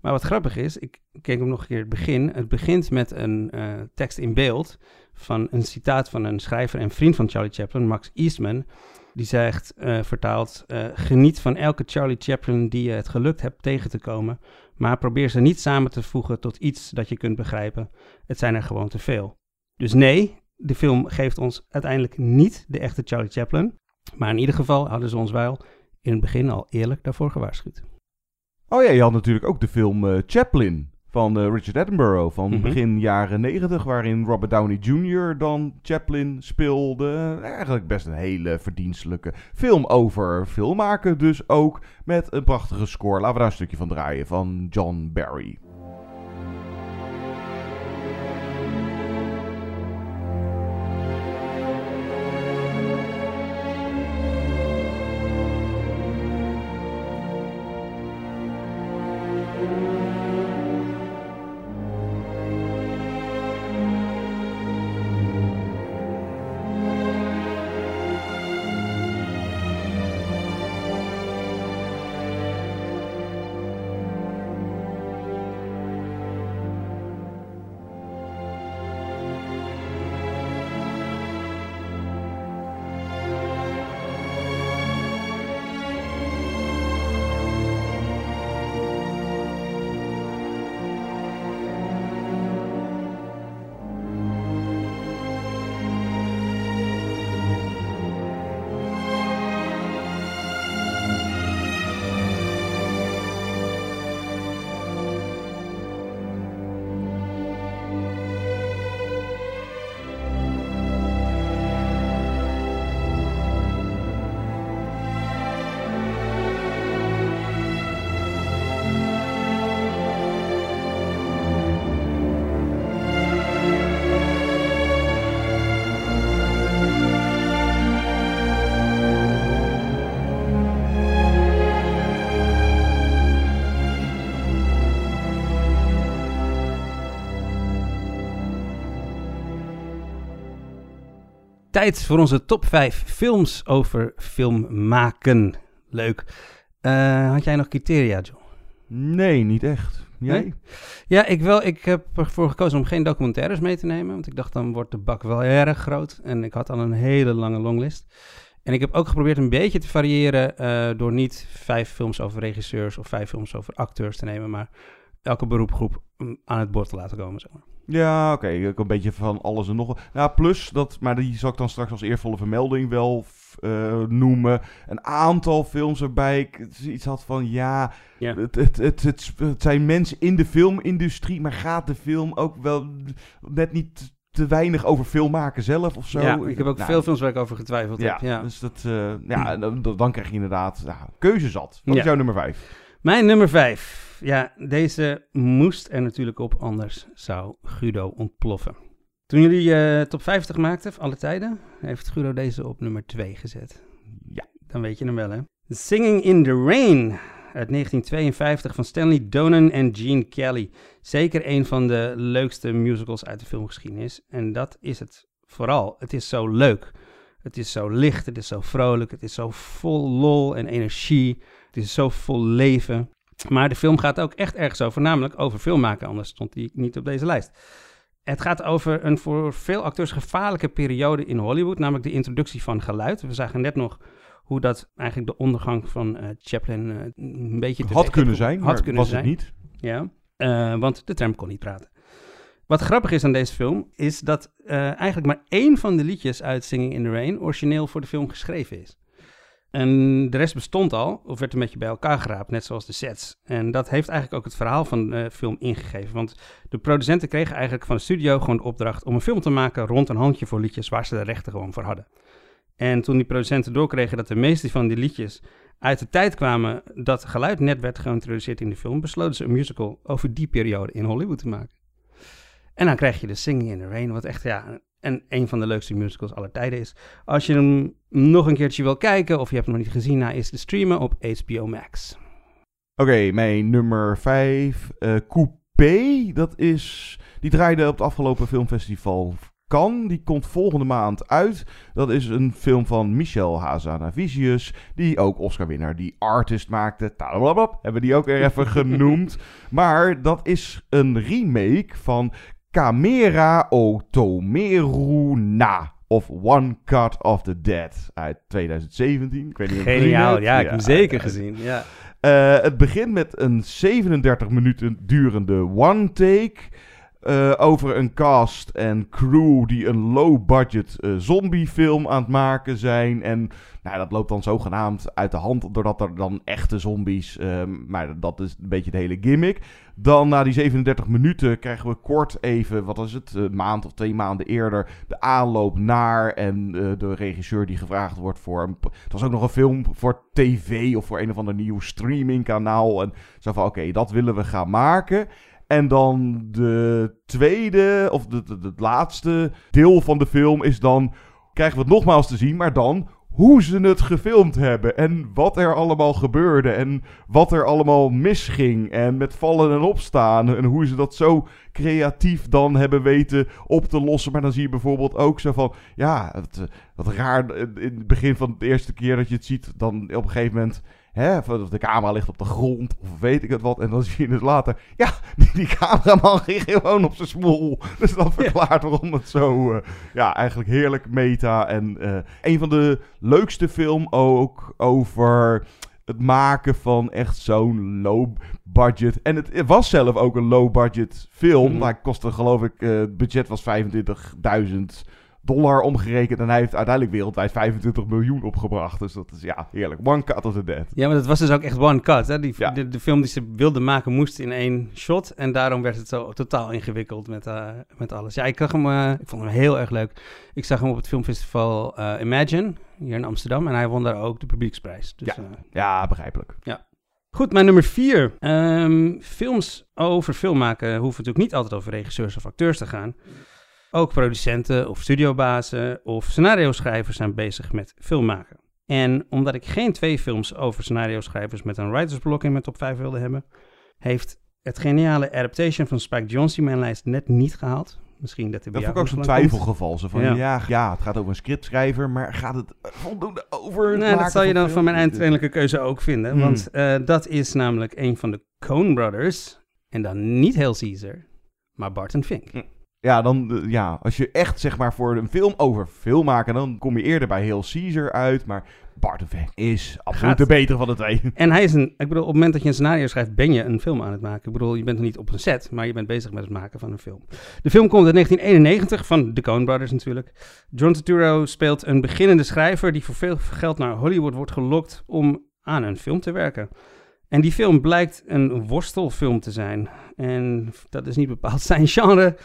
Maar wat grappig is, ik keek hem nog een keer het begin. Het begint met een eh, tekst in beeld van een citaat van een schrijver en vriend van Charlie Chaplin, Max Eastman. Die zegt, eh, vertaald, eh, geniet van elke Charlie Chaplin die je het gelukt hebt tegen te komen, maar probeer ze niet samen te voegen tot iets dat je kunt begrijpen. Het zijn er gewoon te veel. Dus nee, de film geeft ons uiteindelijk niet de echte Charlie Chaplin, maar in ieder geval hadden ze ons wel in het begin al eerlijk daarvoor gewaarschuwd. Oh ja, je had natuurlijk ook de film eh, Chaplin van eh, Richard Attenborough van Mhm. begin jaren negentig, waarin Robert Downey Jr. dan Chaplin speelde. Eigenlijk best een hele verdienstelijke film over filmmaken dus ook, met een prachtige score. Laten we daar een stukje van draaien, van John Barry. Tijd voor onze top 5 films over film maken. Leuk. Uh, had jij nog criteria, John? Nee, niet echt. Jij? Nee? Ja, ik wel. Ik heb ervoor gekozen om geen documentaires mee te nemen. Want ik dacht, dan wordt de bak wel erg groot. En ik had al een hele lange longlist. En ik heb ook geprobeerd een beetje te variëren uh, door niet vijf films over regisseurs of vijf films over acteurs te nemen, maar elke beroepgroep aan het bord te laten komen. Zeg maar. Ja, oké. Okay. Een beetje van alles en nog wat. Ja, plus dat, maar die zal ik dan straks als eervolle vermelding wel uh, noemen. Een aantal films waarbij ik iets had van ja, ja. Het, het, het, het, het zijn mensen in de filmindustrie, maar gaat de film ook wel net niet te weinig over film maken zelf of zo. Ja, ik heb ook nou, veel films waar ik over getwijfeld ja, heb. Ja, dus dat, uh, ja, dan, dan, krijg je inderdaad ja, keuze zat. Wat ja. is jouw nummer vijf? Mijn nummer vijf. Ja, deze moest er natuurlijk op, anders zou Guido ontploffen. Toen jullie uh, top 50 maakten, alle tijden, heeft Guido deze op nummer 2 gezet. Ja. Dan weet je hem wel, hè? Singing in the Rain uit 1952 van Stanley Donen en Gene Kelly. Zeker een van de leukste musicals uit de filmgeschiedenis. En dat is het vooral. Het is zo leuk. Het is zo licht, het is zo vrolijk, het is zo vol lol en energie. Het is zo vol leven. Maar de film gaat ook echt ergens over, namelijk over filmmaken. Anders stond die niet op deze lijst. Het gaat over een voor veel acteurs gevaarlijke periode in Hollywood, namelijk de introductie van geluid. We zagen net nog hoe dat eigenlijk de ondergang van uh, Chaplin uh, een beetje had kunnen zijn, had maar kunnen was zijn. het niet. Ja, uh, want de tram kon niet praten. Wat grappig is aan deze film, is dat eigenlijk maar één van de liedjes uit Singing in the Rain origineel voor de film geschreven is. En de rest bestond al, of werd een beetje bij elkaar geraapt, net zoals de sets. En dat heeft eigenlijk ook het verhaal van de film ingegeven. Want de producenten kregen eigenlijk van de studio gewoon de opdracht om een film te maken rond een handje voor liedjes waar ze de rechten gewoon voor hadden. En toen die producenten doorkregen dat de meeste van die liedjes uit de tijd kwamen dat geluid net werd geïntroduceerd in de film, besloten ze een musical over die periode in Hollywood te maken. En dan krijg je de Singing in the Rain, wat echt ja, en een van de leukste musicals aller tijden is. Als je hem nog een keertje wil kijken of je hebt hem nog niet gezien, nou is te streamen op HBO Max. Oké, okay, mijn nummer 5, uh, Coupé. Dat is, die draaide op het afgelopen filmfestival Cannes. Die komt volgende maand uit. Dat is een film van Michel Hazanavicius, die ook Oscar-winnaar, die Artist maakte. Blablabla, hebben die ook er even genoemd. Maar dat is een remake van Camera Otomeru Na. Of One Cut of the Dead uit 2017. Ik weet niet of Geniaal, het ja, ik ja, heb hem zeker ja. gezien. Ja. Uh, het begint met een 37 minuten durende one-take. Uh, over een cast en crew die een low-budget uh, zombiefilm aan het maken zijn. En nou, dat loopt dan zogenaamd uit de hand, doordat er dan echte zombies... Uh, maar dat is een beetje de hele gimmick. Dan na die 37 minuten krijgen we kort even, wat is het, een maand of twee maanden eerder... de aanloop naar en de regisseur die gevraagd wordt voor... Een, het was ook nog een film voor tv of voor een of ander nieuw streamingkanaal. En zo van, oké, dat willen we gaan maken... En dan de tweede, of de, de, laatste deel van de film is dan... krijgen we het nogmaals te zien, maar dan hoe ze het gefilmd hebben. En wat er allemaal gebeurde. En wat er allemaal misging. En met vallen en opstaan. En hoe ze dat zo creatief dan hebben weten op te lossen. Maar dan zie je bijvoorbeeld ook zo van... Ja, het, wat raar. In het begin van de eerste keer dat je het ziet... dan op een gegeven moment... Hè, of de camera ligt op de grond, of weet ik het wat. En dan zie je het later. Ja, die, die cameraman ging gewoon op zijn smoel. Dus dat verklaart waarom het zo, uh, ja, eigenlijk heerlijk meta. En uh, een van de leukste film ook over het maken van echt zo'n low budget. En het, was zelf ook een low budget film. Mm. Maar het kostte geloof ik, uh, het budget was 25.000 dollar omgerekend. En hij heeft uiteindelijk wereldwijd 25 miljoen opgebracht. Dus dat is ja, heerlijk. One cut of the dead. Ja, maar dat was dus ook echt one cut. Hè? Die, ja. de, de, film die ze wilden maken moest in één shot. En daarom werd het zo totaal ingewikkeld met, uh, met alles. Ja, ik, zag hem, uh, ik vond hem heel erg leuk. Ik zag hem op het filmfestival uh, Imagine, hier in Amsterdam. En hij won daar ook de publieksprijs. Dus, ja. ja, begrijpelijk. Ja. Goed, mijn nummer vier. Um, films over film maken hoeven natuurlijk niet altijd over regisseurs of acteurs te gaan. Ook producenten of studiobazen of scenario-schrijvers zijn bezig met filmmaken. En omdat ik geen twee films over scenario-schrijvers met een writersblok in mijn top 5 wilde hebben, heeft het geniale Adaptation van Spike Jonze mijn lijst net niet gehaald. Misschien dat hij bij Dat vond ik ook zo'n twijfelgeval. Zo van, ja. Ja, het gaat over een scriptschrijver, maar gaat het voldoende over Nou, dat zal je dan van mijn uiteindelijke keuze ook vinden. Hmm. Want eh, dat is namelijk een van de Coen Brothers. En dan niet Hail Caesar, maar Barton Fink. Ja, dan, eh, ja, als je echt zeg maar voor een film over film maken, dan kom je eerder bij Hail Caesar uit. Maar Fink is absoluut de betere van de twee. En hij is een, ik bedoel, op het moment dat je een scenario schrijft, ben je een film aan het maken. Ik bedoel, je bent er niet op een set, maar je bent bezig met het maken van een film. De film komt uit 1991 van de Coen Brothers natuurlijk. John Turturro speelt een beginnende schrijver die voor veel geld naar Hollywood wordt gelokt om aan een film te werken. En die film blijkt een worstelfilm te zijn. En dat is niet bepaald zijn genre.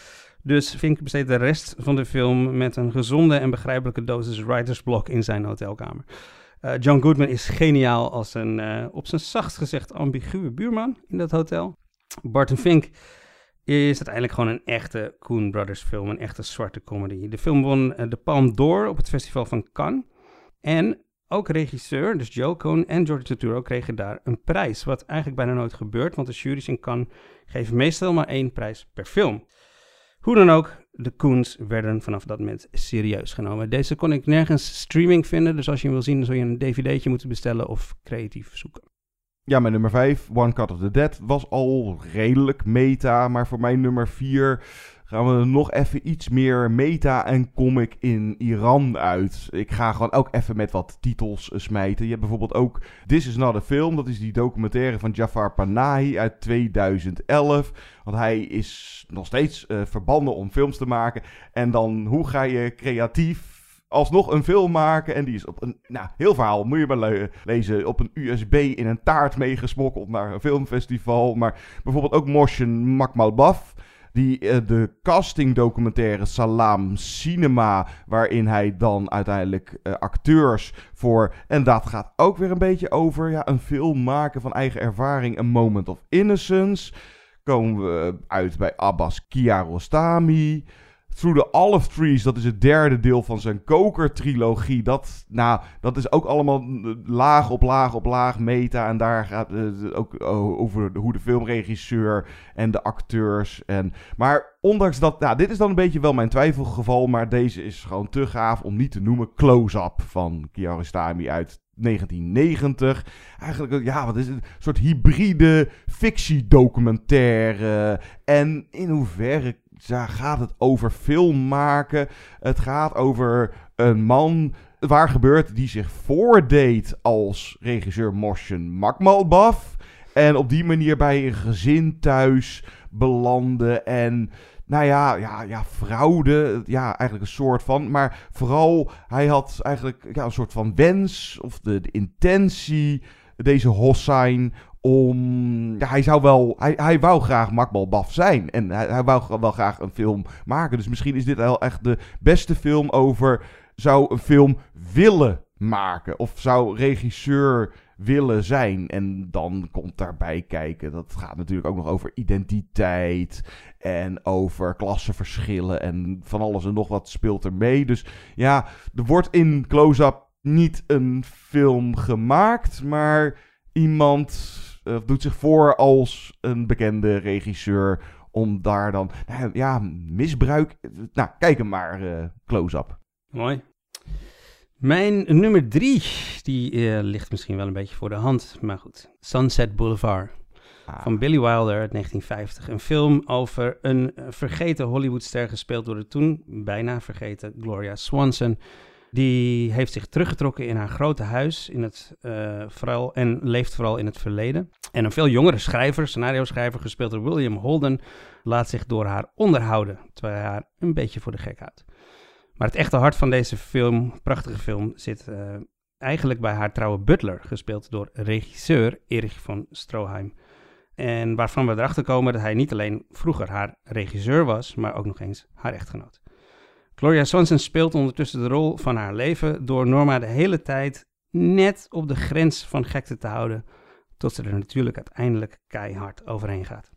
Dus Fink besteedt de rest van de film met een gezonde en begrijpelijke dosis writersblok in zijn hotelkamer. Eh, John Goodman is geniaal als een eh, op zijn zachtst gezegd ambiguë buurman in dat hotel. Barton Fink is uiteindelijk gewoon een echte Coen Brothers film, een echte zwarte comedy. De film won eh, de Palme d'Or op het festival van Cannes. En ook regisseur, dus Joe Coen en George Turturro kregen daar een prijs. Wat eigenlijk bijna nooit gebeurt, want de jury's in Cannes geven meestal maar één prijs per film. Hoe dan ook, de Coens werden vanaf dat moment serieus genomen. Deze kon ik nergens streaming vinden, dus als je hem wil zien, zul je een dvd'tje moeten bestellen of creatief zoeken. Ja, mijn nummer 5, One Cut of the Dead, was al redelijk meta. Maar voor mijn nummer 4 gaan we nog even iets meer meta en comic in Iran uit. Ik ga gewoon ook even met wat titels eh, smijten. Je hebt bijvoorbeeld ook This Is Not a Film. Dat is die documentaire van Jafar Panahi uit 2011. Want hij is nog steeds verbannen om films te maken. En dan, hoe ga je creatief alsnog een film maken. En die is op een nou, heel verhaal, moet je maar le- lezen. Op een USB in een taart meegesmokkeld naar een filmfestival. Maar bijvoorbeeld ook Moshen Makmalbaf. Die eh, de casting documentaire Salam Cinema, waarin hij dan uiteindelijk eh, acteurs voor. En dat gaat ook weer een beetje over ja, een film maken van eigen ervaring, een moment of innocence. Komen we uit bij Abbas Kiarostami. Through the Olive Trees, dat is het derde deel van zijn koker-trilogie. Dat, nou, dat is ook allemaal eh, laag op laag op laag meta. En daar gaat het ook o- over hoe de filmregisseur en de acteurs. En, maar ondanks dat, nou, dit is dan een beetje wel mijn twijfelgeval. Maar deze is gewoon te gaaf om niet te noemen. Close-up van Kiarostami uit 1990. Eigenlijk, ja, wat is het? Een soort hybride fictiedocumentaire. En in hoeverre gaat het over film maken? Het gaat over een man waar gebeurt die zich voordeed als regisseur Moshen Makmalbaf. En op die manier bij een gezin thuis belandde. En nou ja, ja, ja, fraude. Ja, eigenlijk een soort van. Maar vooral, hij had eigenlijk ja, een soort van wens of de, de intentie, deze Hossein, Ja, hij zou wel. Hij, hij wou graag Makbal Baf zijn. En hij, hij wou wel graag een film maken. Dus misschien is dit wel echt de beste film over. Zou een film willen maken? Of zou regisseur willen zijn? En dan komt daarbij kijken. Dat gaat natuurlijk ook nog over identiteit. En over klassenverschillen. En van alles en nog wat speelt er mee. Dus ja, er wordt in close-up niet een film gemaakt. Maar iemand uh, doet zich voor als een bekende regisseur. Om daar dan, nou ja, misbruik. Nou, kijk hem maar, uh, close-up. Mooi. Mijn nummer drie, die uh, ligt misschien wel een beetje voor de hand, maar goed. Sunset Boulevard. Ah. Van Billy Wilder uit 1950. Een film over een vergeten Hollywoodster gespeeld door de toen bijna vergeten Gloria Swanson. Die heeft zich teruggetrokken in haar grote huis in het, uh, vooral, en leeft vooral in het verleden. En een veel jongere schrijver, scenario-schrijver, gespeeld door William Holden, laat zich door haar onderhouden, terwijl hij haar een beetje voor de gek houdt. Maar het echte hart van deze film, prachtige film, zit uh, eigenlijk bij haar trouwe butler, gespeeld door regisseur Erich von Stroheim. En waarvan we erachter komen dat hij niet alleen vroeger haar regisseur was, maar ook nog eens haar echtgenoot. Gloria Swanson speelt ondertussen de rol van haar leven door Norma de hele tijd net op de grens van gekte te houden, tot ze er natuurlijk uiteindelijk keihard overheen gaat.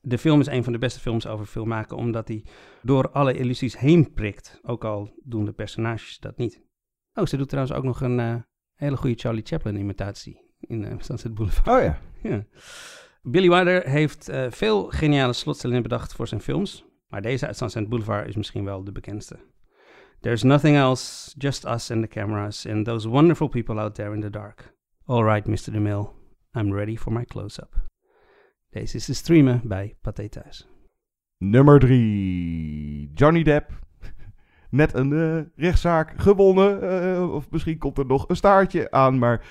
De film is een van de beste films over film maken, omdat hij door alle illusies heen prikt, ook al doen de personages dat niet. Oh, ze doet trouwens ook nog een uh, hele goede Charlie Chaplin imitatie in uh, Sunset Boulevard. Oh ja. ja. Billy Wilder heeft uh, veel geniale slotstellingen bedacht voor zijn films. Maar deze uit Sunset Boulevard is misschien wel de bekendste. There's nothing else, just us and the cameras and those wonderful people out there in the dark. All right, Mr. DeMille, I'm ready for my close-up. Deze is te streamen bij Pathé Thuis. Nummer 3. Johnny Depp. Net een uh, rechtszaak gewonnen. Uh, of misschien komt er nog een staartje aan. Maar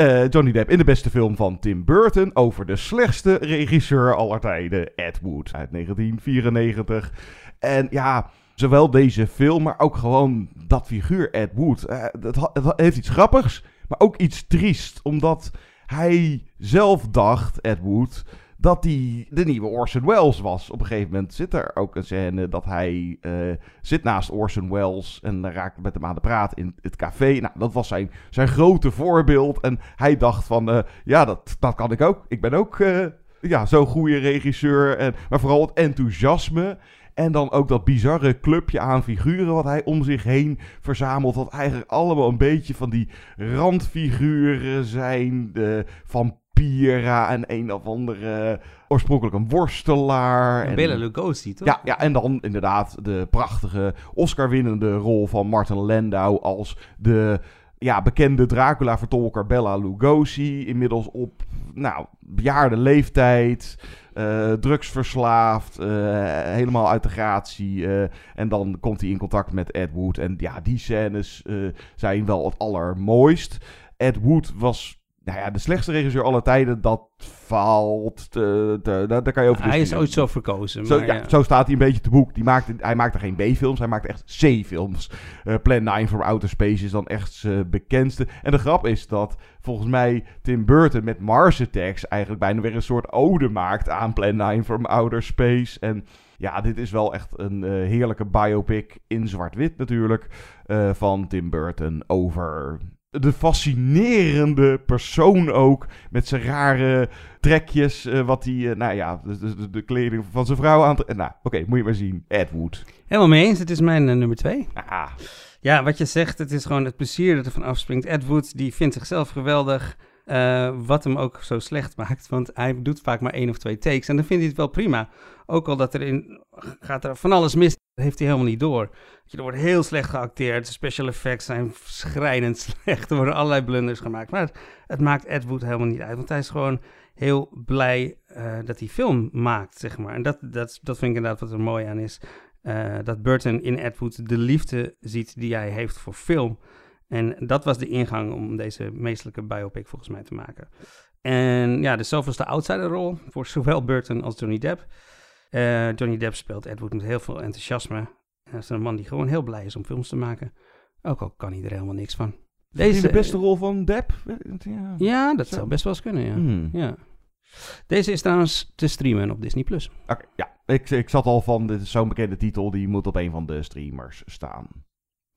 uh, Johnny Depp in de beste film van Tim Burton. Over de slechtste regisseur aller tijden. Ed Wood uit 1994. En ja, zowel deze film, maar ook gewoon dat figuur Ed Wood. het, het heeft iets grappigs, maar ook iets triest. Omdat hij zelf dacht, Ed Wood dat hij de nieuwe Orson Welles was. Op een gegeven moment zit er ook een scène dat hij uh, zit naast Orson Welles en raakt met hem aan de praat in het café. Nou, dat was zijn, zijn grote voorbeeld. En hij dacht van, uh, ja, dat, dat kan ik ook. Ik ben ook uh, ja, zo'n goede regisseur. En, maar vooral het enthousiasme. En dan ook dat bizarre clubje aan figuren wat hij om zich heen verzamelt. Wat eigenlijk allemaal een beetje van die randfiguren zijn. De, van Pira en een of andere oorspronkelijk een worstelaar. En Bela Lugosi, toch? Ja, ja, en dan inderdaad de prachtige Oscar-winnende rol van Martin Landau als de ja, bekende Dracula-vertolker Bela Lugosi. Inmiddels op nou, bejaarde leeftijd, uh, drugsverslaafd, uh, helemaal uit de gratie. Uh, en dan komt hij in contact met Ed Wood. En ja, die scènes zijn wel het allermooist. Ed Wood was nou ja, de slechtste regisseur aller tijden, dat valt. Te, te, daar, daar kan je over Hij is ooit zo verkozen. Zo, maar, ja, ja. zo staat hij een beetje te boek. Die maakte, hij maakte geen B-films, hij maakte echt C-films. Uh, Plan 9 from Outer Space is dan echt zijn bekendste. En de grap is dat volgens mij Tim Burton met Mars Attacks eigenlijk bijna weer een soort ode maakt aan Plan 9 from Outer Space. En ja, dit is wel echt een uh, heerlijke biopic in zwart-wit natuurlijk. Uh, van Tim Burton over de fascinerende persoon ook. Met zijn rare trekjes. Uh, wat hij, uh, nou ja, de, de, de, kleding van zijn vrouw aan. Nou, oké, okay, moet je maar zien. Ed Wood. Helemaal mee eens. Het is mijn uh, nummer twee. Ah. Ja, wat je zegt, het is gewoon het plezier dat er van afspringt. Ed Wood, die vindt zichzelf geweldig. Uh, wat hem ook zo slecht maakt. Want hij doet vaak maar één of twee takes. En dan vindt hij het wel prima. Ook al dat er in, gaat er van alles mis. Heeft hij helemaal niet door. Er wordt heel slecht geacteerd. De special effects zijn schrijnend slecht. Er worden allerlei blunders gemaakt. Maar het, maakt Ed Wood helemaal niet uit. Want hij is gewoon heel blij uh, dat hij film maakt, zeg maar. En dat, dat, dat vind ik inderdaad wat er mooi aan is. Uh, dat Burton in Ed Wood de liefde ziet die hij heeft voor film. En dat was de ingang om deze meestelijke biopic volgens mij te maken. En ja, de zoveelste outsiderrol voor zowel Burton als Johnny Depp. Uh, Johnny Depp speelt Ed Wood met heel veel enthousiasme. En dat is een man die gewoon heel blij is om films te maken. Ook al kan hij er helemaal niks van. Deze de beste rol van Depp? Ja, ja dat Zo. zou best wel eens kunnen, ja. Hmm. ja. Deze is trouwens te streamen op Disney+. Plus. Oké, okay, ja. Ik, ik zat al van, dit is zo'n bekende titel, die moet op een van de streamers staan.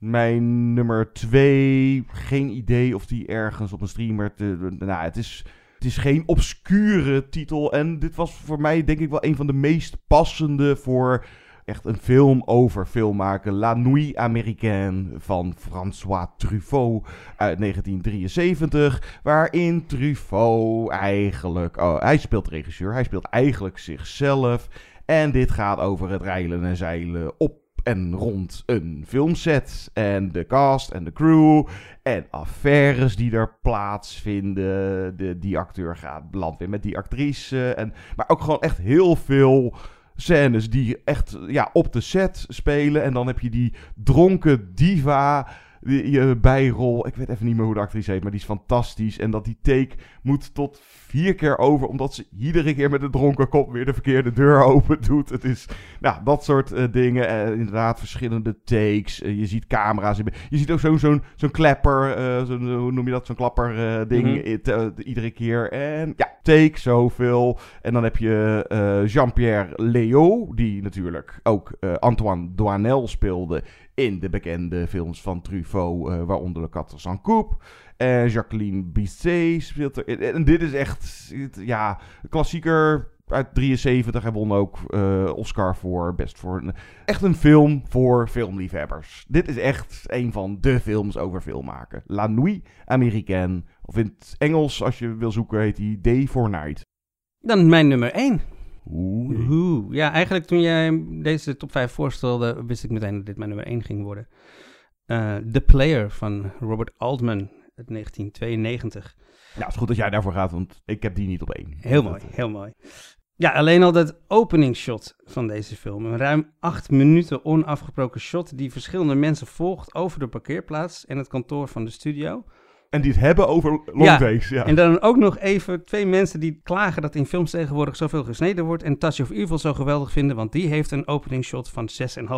Mijn nummer twee, geen idee of die ergens op een streamer... Te, nou, het is, het is geen obscure titel. En dit was voor mij denk ik wel een van de meest passende voor echt een film over film maken. La Nuit Américaine van François Truffaut uit 1973. Waarin Truffaut eigenlijk... Oh, hij speelt regisseur, hij speelt eigenlijk zichzelf. En dit gaat over het reilen en zeilen op en rond een filmset. En de cast en de crew. En affaires die er plaatsvinden. De, die acteur gaat belandt weer met die actrice. En, maar ook gewoon echt heel veel scènes die echt ja, op de set spelen. En dan heb je die dronken diva. Die bijrol. Ik weet even niet meer hoe de actrice heet, maar die is fantastisch. En dat die take moet tot vier keer over, omdat ze iedere keer met een dronken kop weer de verkeerde deur open doet. Het is, nou, dat soort uh, dingen. Uh, inderdaad, verschillende takes. Uh, je ziet camera's. Je ziet ook zo'n zo'n zo'n klapper, zo, hoe noem je dat? Zo'n klapper ding mm -hmm. iedere keer. En ja, take zoveel. En dan heb je Jean-Pierre Léo, die natuurlijk ook Antoine Doinel speelde in de bekende films van Truffaut, uh, waaronder Le Quatre Sans. En Jacqueline Bisset speelt er. En dit is echt, ja, klassieker uit 73. Hij won ook uh, Oscar voor best voor een, echt een film voor filmliefhebbers. Dit is echt een van de films over film maken. La Nuit Américaine. Of in het Engels, als je wil zoeken, heet die Day for Night. Dan mijn nummer 1. Oeh. Oeh. Ja, eigenlijk toen jij deze top 5 voorstelde, wist ik meteen dat dit mijn nummer 1 ging worden. Uh, The Player van Robert Altman uit 1992. Ja, het is goed dat jij daarvoor gaat, want ik heb die niet op één. Heel mooi, heel mooi. Ja, alleen al dat openingsshot van deze film. Een ruim acht minuten onafgebroken shot die verschillende mensen volgt over de parkeerplaats en het kantoor van de studio. En die het hebben over long days. Ja. En dan ook nog even twee mensen die klagen dat in films tegenwoordig zoveel gesneden wordt. En Touch of Evil zo geweldig vinden, want die heeft een openingsshot van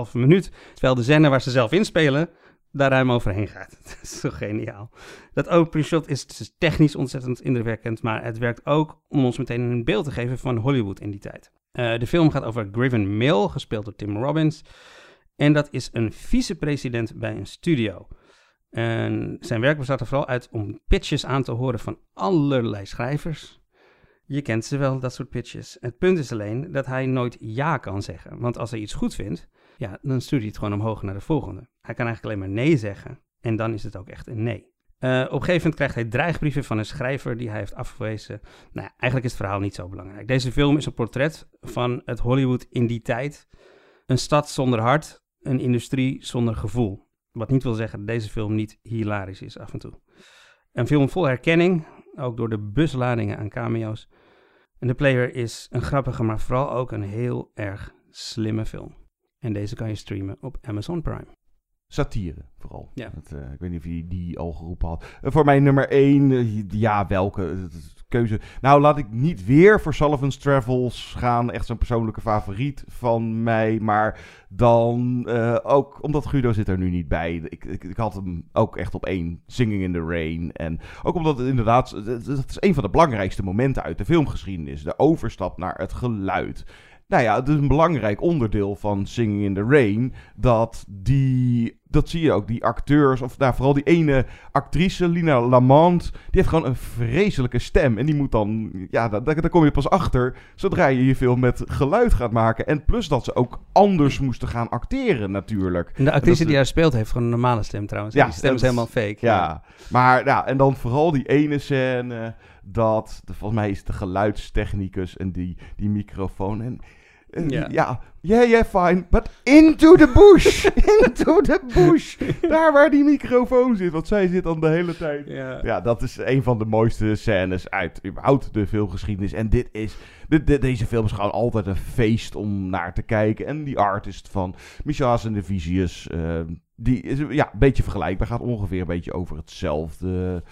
6,5 minuut. Terwijl de zender waar ze zelf inspelen daar ruim overheen gaat. Dat is zo geniaal. Dat opening shot is dus technisch ontzettend indrukwekkend, maar het werkt ook om ons meteen een beeld te geven van Hollywood in die tijd. Uh, de film gaat over Griffin Mill, gespeeld door Tim Robbins. En dat is een vicepresident bij een studio. En zijn werk bestaat er vooral uit om pitches aan te horen van allerlei schrijvers. Je kent ze wel, dat soort pitches. Het punt is alleen dat hij nooit ja kan zeggen. Want als hij iets goed vindt, ja, dan stuurt hij het gewoon omhoog naar de volgende. Hij kan eigenlijk alleen maar nee zeggen. En dan is het ook echt een nee. Uh, op een gegeven moment krijgt hij dreigbrieven van een schrijver die hij heeft afgewezen. Nou, eigenlijk is het verhaal niet zo belangrijk. Deze film is een portret van het Hollywood in die tijd. Een stad zonder hart, een industrie zonder gevoel. Wat niet wil zeggen dat deze film niet hilarisch is af en toe. Een film vol herkenning, ook door de busladingen aan cameo's. En de player is een grappige, maar vooral ook een heel erg slimme film. En deze kan je streamen op Amazon Prime. Satire vooral. Ja. Dat, uh, ik weet niet of je die al geroepen had. Uh, voor mij nummer 1, uh, ja, welke keuze? Nou, laat ik niet weer voor Sullivan's Travels gaan. Echt zo'n persoonlijke favoriet van mij. Maar dan ook, omdat Guido zit er nu niet bij. Ik, ik, ik, had hem ook echt op één. Singing in the Rain. En ook omdat het inderdaad, dat is een van de belangrijkste momenten uit de filmgeschiedenis. De overstap naar het geluid. Nou ja, het is een belangrijk onderdeel van Singing in the Rain. Dat die, dat zie je ook, die acteurs, of nou, vooral die ene actrice, Lina Lamont, die heeft gewoon een vreselijke stem. En die moet dan, ja, daar, daar kom je pas achter zodra je je film met geluid gaat maken. En plus dat ze ook anders moesten gaan acteren natuurlijk. En de actrice die haar speelt heeft gewoon een normale stem trouwens. Ja, die stem is helemaal fake. Ja, ja. maar ja, en dan vooral die ene scène dat, de, volgens mij is de geluidstechnicus en die, die microfoon. En ja. ja, yeah, yeah, fine. But into the bush. into the bush. Daar waar die microfoon zit. Want zij zit dan de hele tijd. Ja. ja, dat is een van de mooiste scènes uit überhaupt de filmgeschiedenis. En dit is... De, deze film is gewoon altijd een feest om naar te kijken. En die artist van Michel en de Visius... Uh, die is ja, een beetje vergelijkbaar. Gaat ongeveer een beetje over hetzelfde...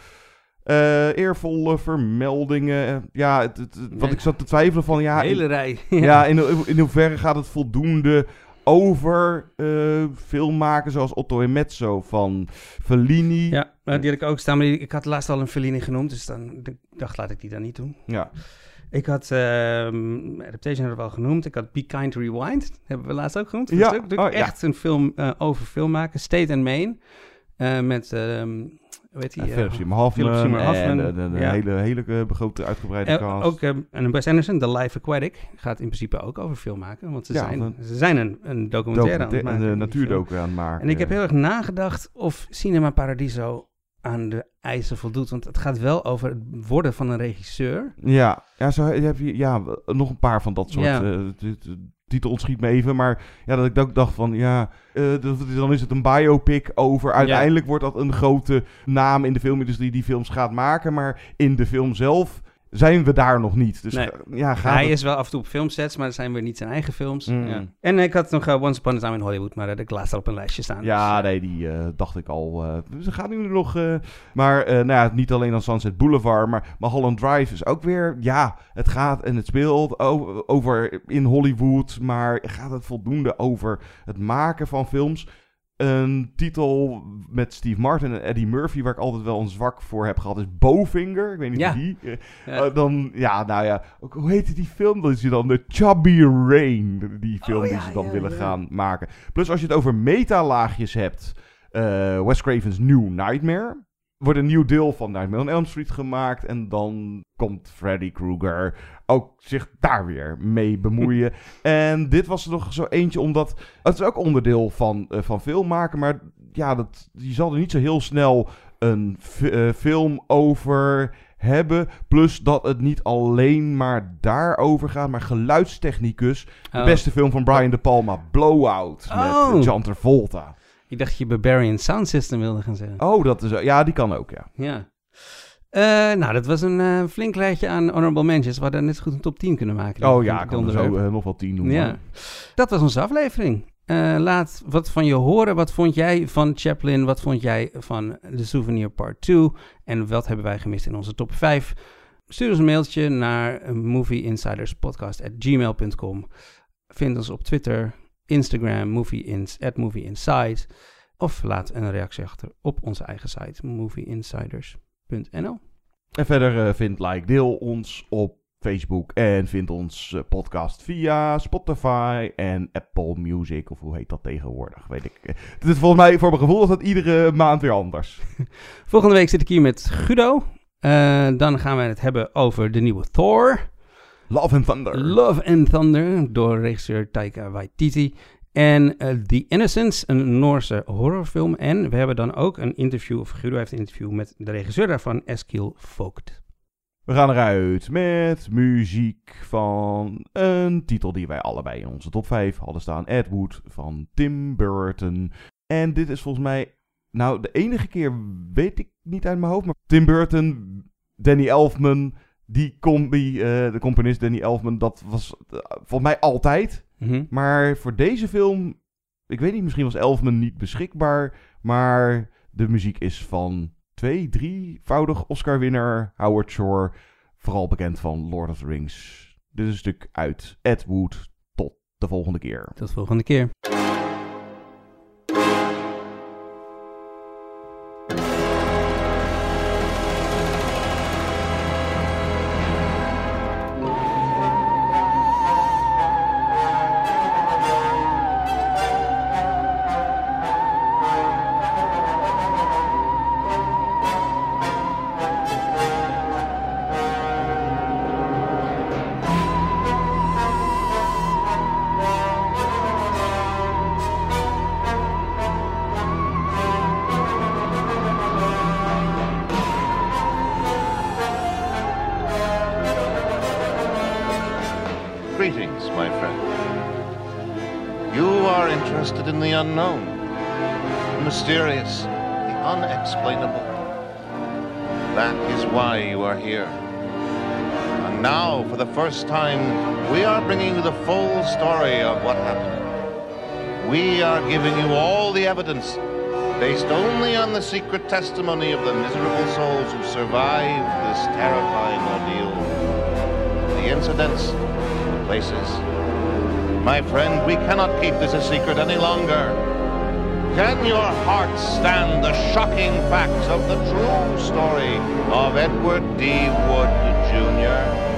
Uh, eervolle vermeldingen. Ja, het, het, wat ik zat te twijfelen van... Ja, hele rij. Ja, in, in hoeverre gaat het voldoende over uh, filmmakers zoals Otto en Mezzo van Fellini. Ja, die had ik ook staan. Maar ik had laatst al een Fellini genoemd, dus dan dacht laat ik die dan niet doen. Ja. Ik had uh, Adaptation hebben we al genoemd. Ik had Be Kind Rewind, hebben we laatst ook genoemd. Ja. Oh, echt ja. een film uh, over filmmaken. State and Maine. Uh, met... Um, weet hij? Ja, Philip Seymour Hoffman. En de, de, de ja. hele, hele begrote, uitgebreide cast. Ook en Wes Anderson, The Life Aquatic, gaat in principe ook over film maken. Want ze ja, zijn, een, ze zijn een, een documentaire documenta aan het maken. Een natuurdocu aan het maken. En ik heb heel erg nagedacht of Cinema Paradiso aan de eisen voldoet. Want het gaat wel over het worden van een regisseur. Ja, ja zo heb je ja, nog een paar van dat soort... Ja. Uh, titel ontschiet me even, maar ja, dat ik ook dacht van, ja, uh, dan is het een biopic over. Uiteindelijk wordt dat een grote naam in de filmindustrie die films gaat maken, maar in de film zelf zijn we daar nog niet. Dus nee. ja, Hij het... is wel af en toe op filmsets, maar dat zijn weer niet zijn eigen films. Mm. Ja. En ik had nog uh, Once Upon a Time in Hollywood, maar ik laatst al op een lijstje staan. Ja, dus, nee, die uh, dacht ik al. Uh, ze gaan nu nog... maar nou ja, niet alleen aan Sunset Boulevard, maar Mulholland Drive is ook weer... Ja, het gaat en het speelt over in Hollywood, maar gaat het voldoende over het maken van films? Een titel met Steve Martin en Eddie Murphy, waar ik altijd wel een zwak voor heb gehad, is Bowfinger. Ik weet niet ja. wie. Ja. Uh, dan, ja, nou ja, ook, hoe heet die film? Dat is dan de Chubby Rain, die film oh, die ze dan willen gaan maken. Plus als je het over metalaagjes hebt, uh, Wes Craven's New Nightmare. Wordt een nieuw deel van Nightmare on Elm Street gemaakt. En dan komt Freddy Krueger ook zich daar weer mee bemoeien. en dit was er nog zo eentje, omdat... Het is ook onderdeel van, uh, van filmmaken, maar ja, dat, je zal er niet zo heel snel een uh, film over hebben. Plus dat het niet alleen maar daarover gaat, maar geluidstechnicus. De Oh. beste film van Brian De Palma, Blowout. Oh. Met John Travolta. Ik dacht je Barbarian Sound System wilde gaan zeggen. Oh, dat is... Ja, die kan ook, ja. Ja. Eh, nou, dat was een eh, flink lijstje aan honorable mentions. We hadden net zo goed een top 10 kunnen maken. Oh ja, ik kan er zo eh, nog wel tien noemen. Ja. Dat was onze aflevering. Laat wat van je horen. Wat vond jij van Chaplin? Wat vond jij van The Souvenir Part 2? En wat hebben wij gemist in onze top 5? Stuur ons een mailtje naar movieinsiderspodcast.gmail.com. Vind ons op Twitter, Instagram, movieins, at movieinside. Of laat een reactie achter op onze eigen site, movieinsiders.nl. En verder eh, vind, like, deel ons op Facebook en vind ons eh, podcast via Spotify en Apple Music, of hoe heet dat tegenwoordig, weet ik. Het is volgens mij, voor mijn gevoel, is dat iedere maand weer anders. Volgende week zit ik hier met Guido. Eh, dan gaan we het hebben over de nieuwe Thor. Love and Thunder. Love and Thunder door regisseur Taika Waititi. En eh, The Innocents, een Noorse horrorfilm. En we hebben dan ook een interview, of Guido heeft een interview met de regisseur daarvan, Eskil Vogt. We gaan eruit met muziek van een titel die wij allebei in onze top 5 hadden staan. Ed Wood van Tim Burton. En dit is volgens mij, nou de enige keer weet ik niet uit mijn hoofd, maar Tim Burton, Danny Elfman, die combi, eh, de componist Danny Elfman, dat was eh, volgens mij altijd. Mhm. Maar voor deze film, ik weet niet, misschien was Elfman niet beschikbaar, maar de muziek is van twee, drievoudig Oscar-winnaar Howard Shore, vooral bekend van Lord of the Rings. Dit is een stuk uit Ed Wood. Tot de volgende keer. Tot de volgende keer. Based only on the secret testimony of the miserable souls who survived this terrifying ordeal. The incidents, the places. My friend, we cannot keep this a secret any longer. Can your heart stand the shocking facts of the true story of Edward D. Wood Jr.?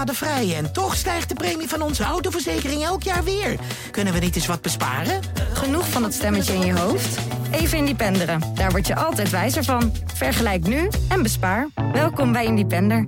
En toch stijgt de premie van onze autoverzekering elk jaar weer. Kunnen we niet eens wat besparen? Genoeg van dat stemmetje in je hoofd? Even Independeren. Daar word je altijd wijzer van. Vergelijk nu en bespaar. Welkom bij Independer.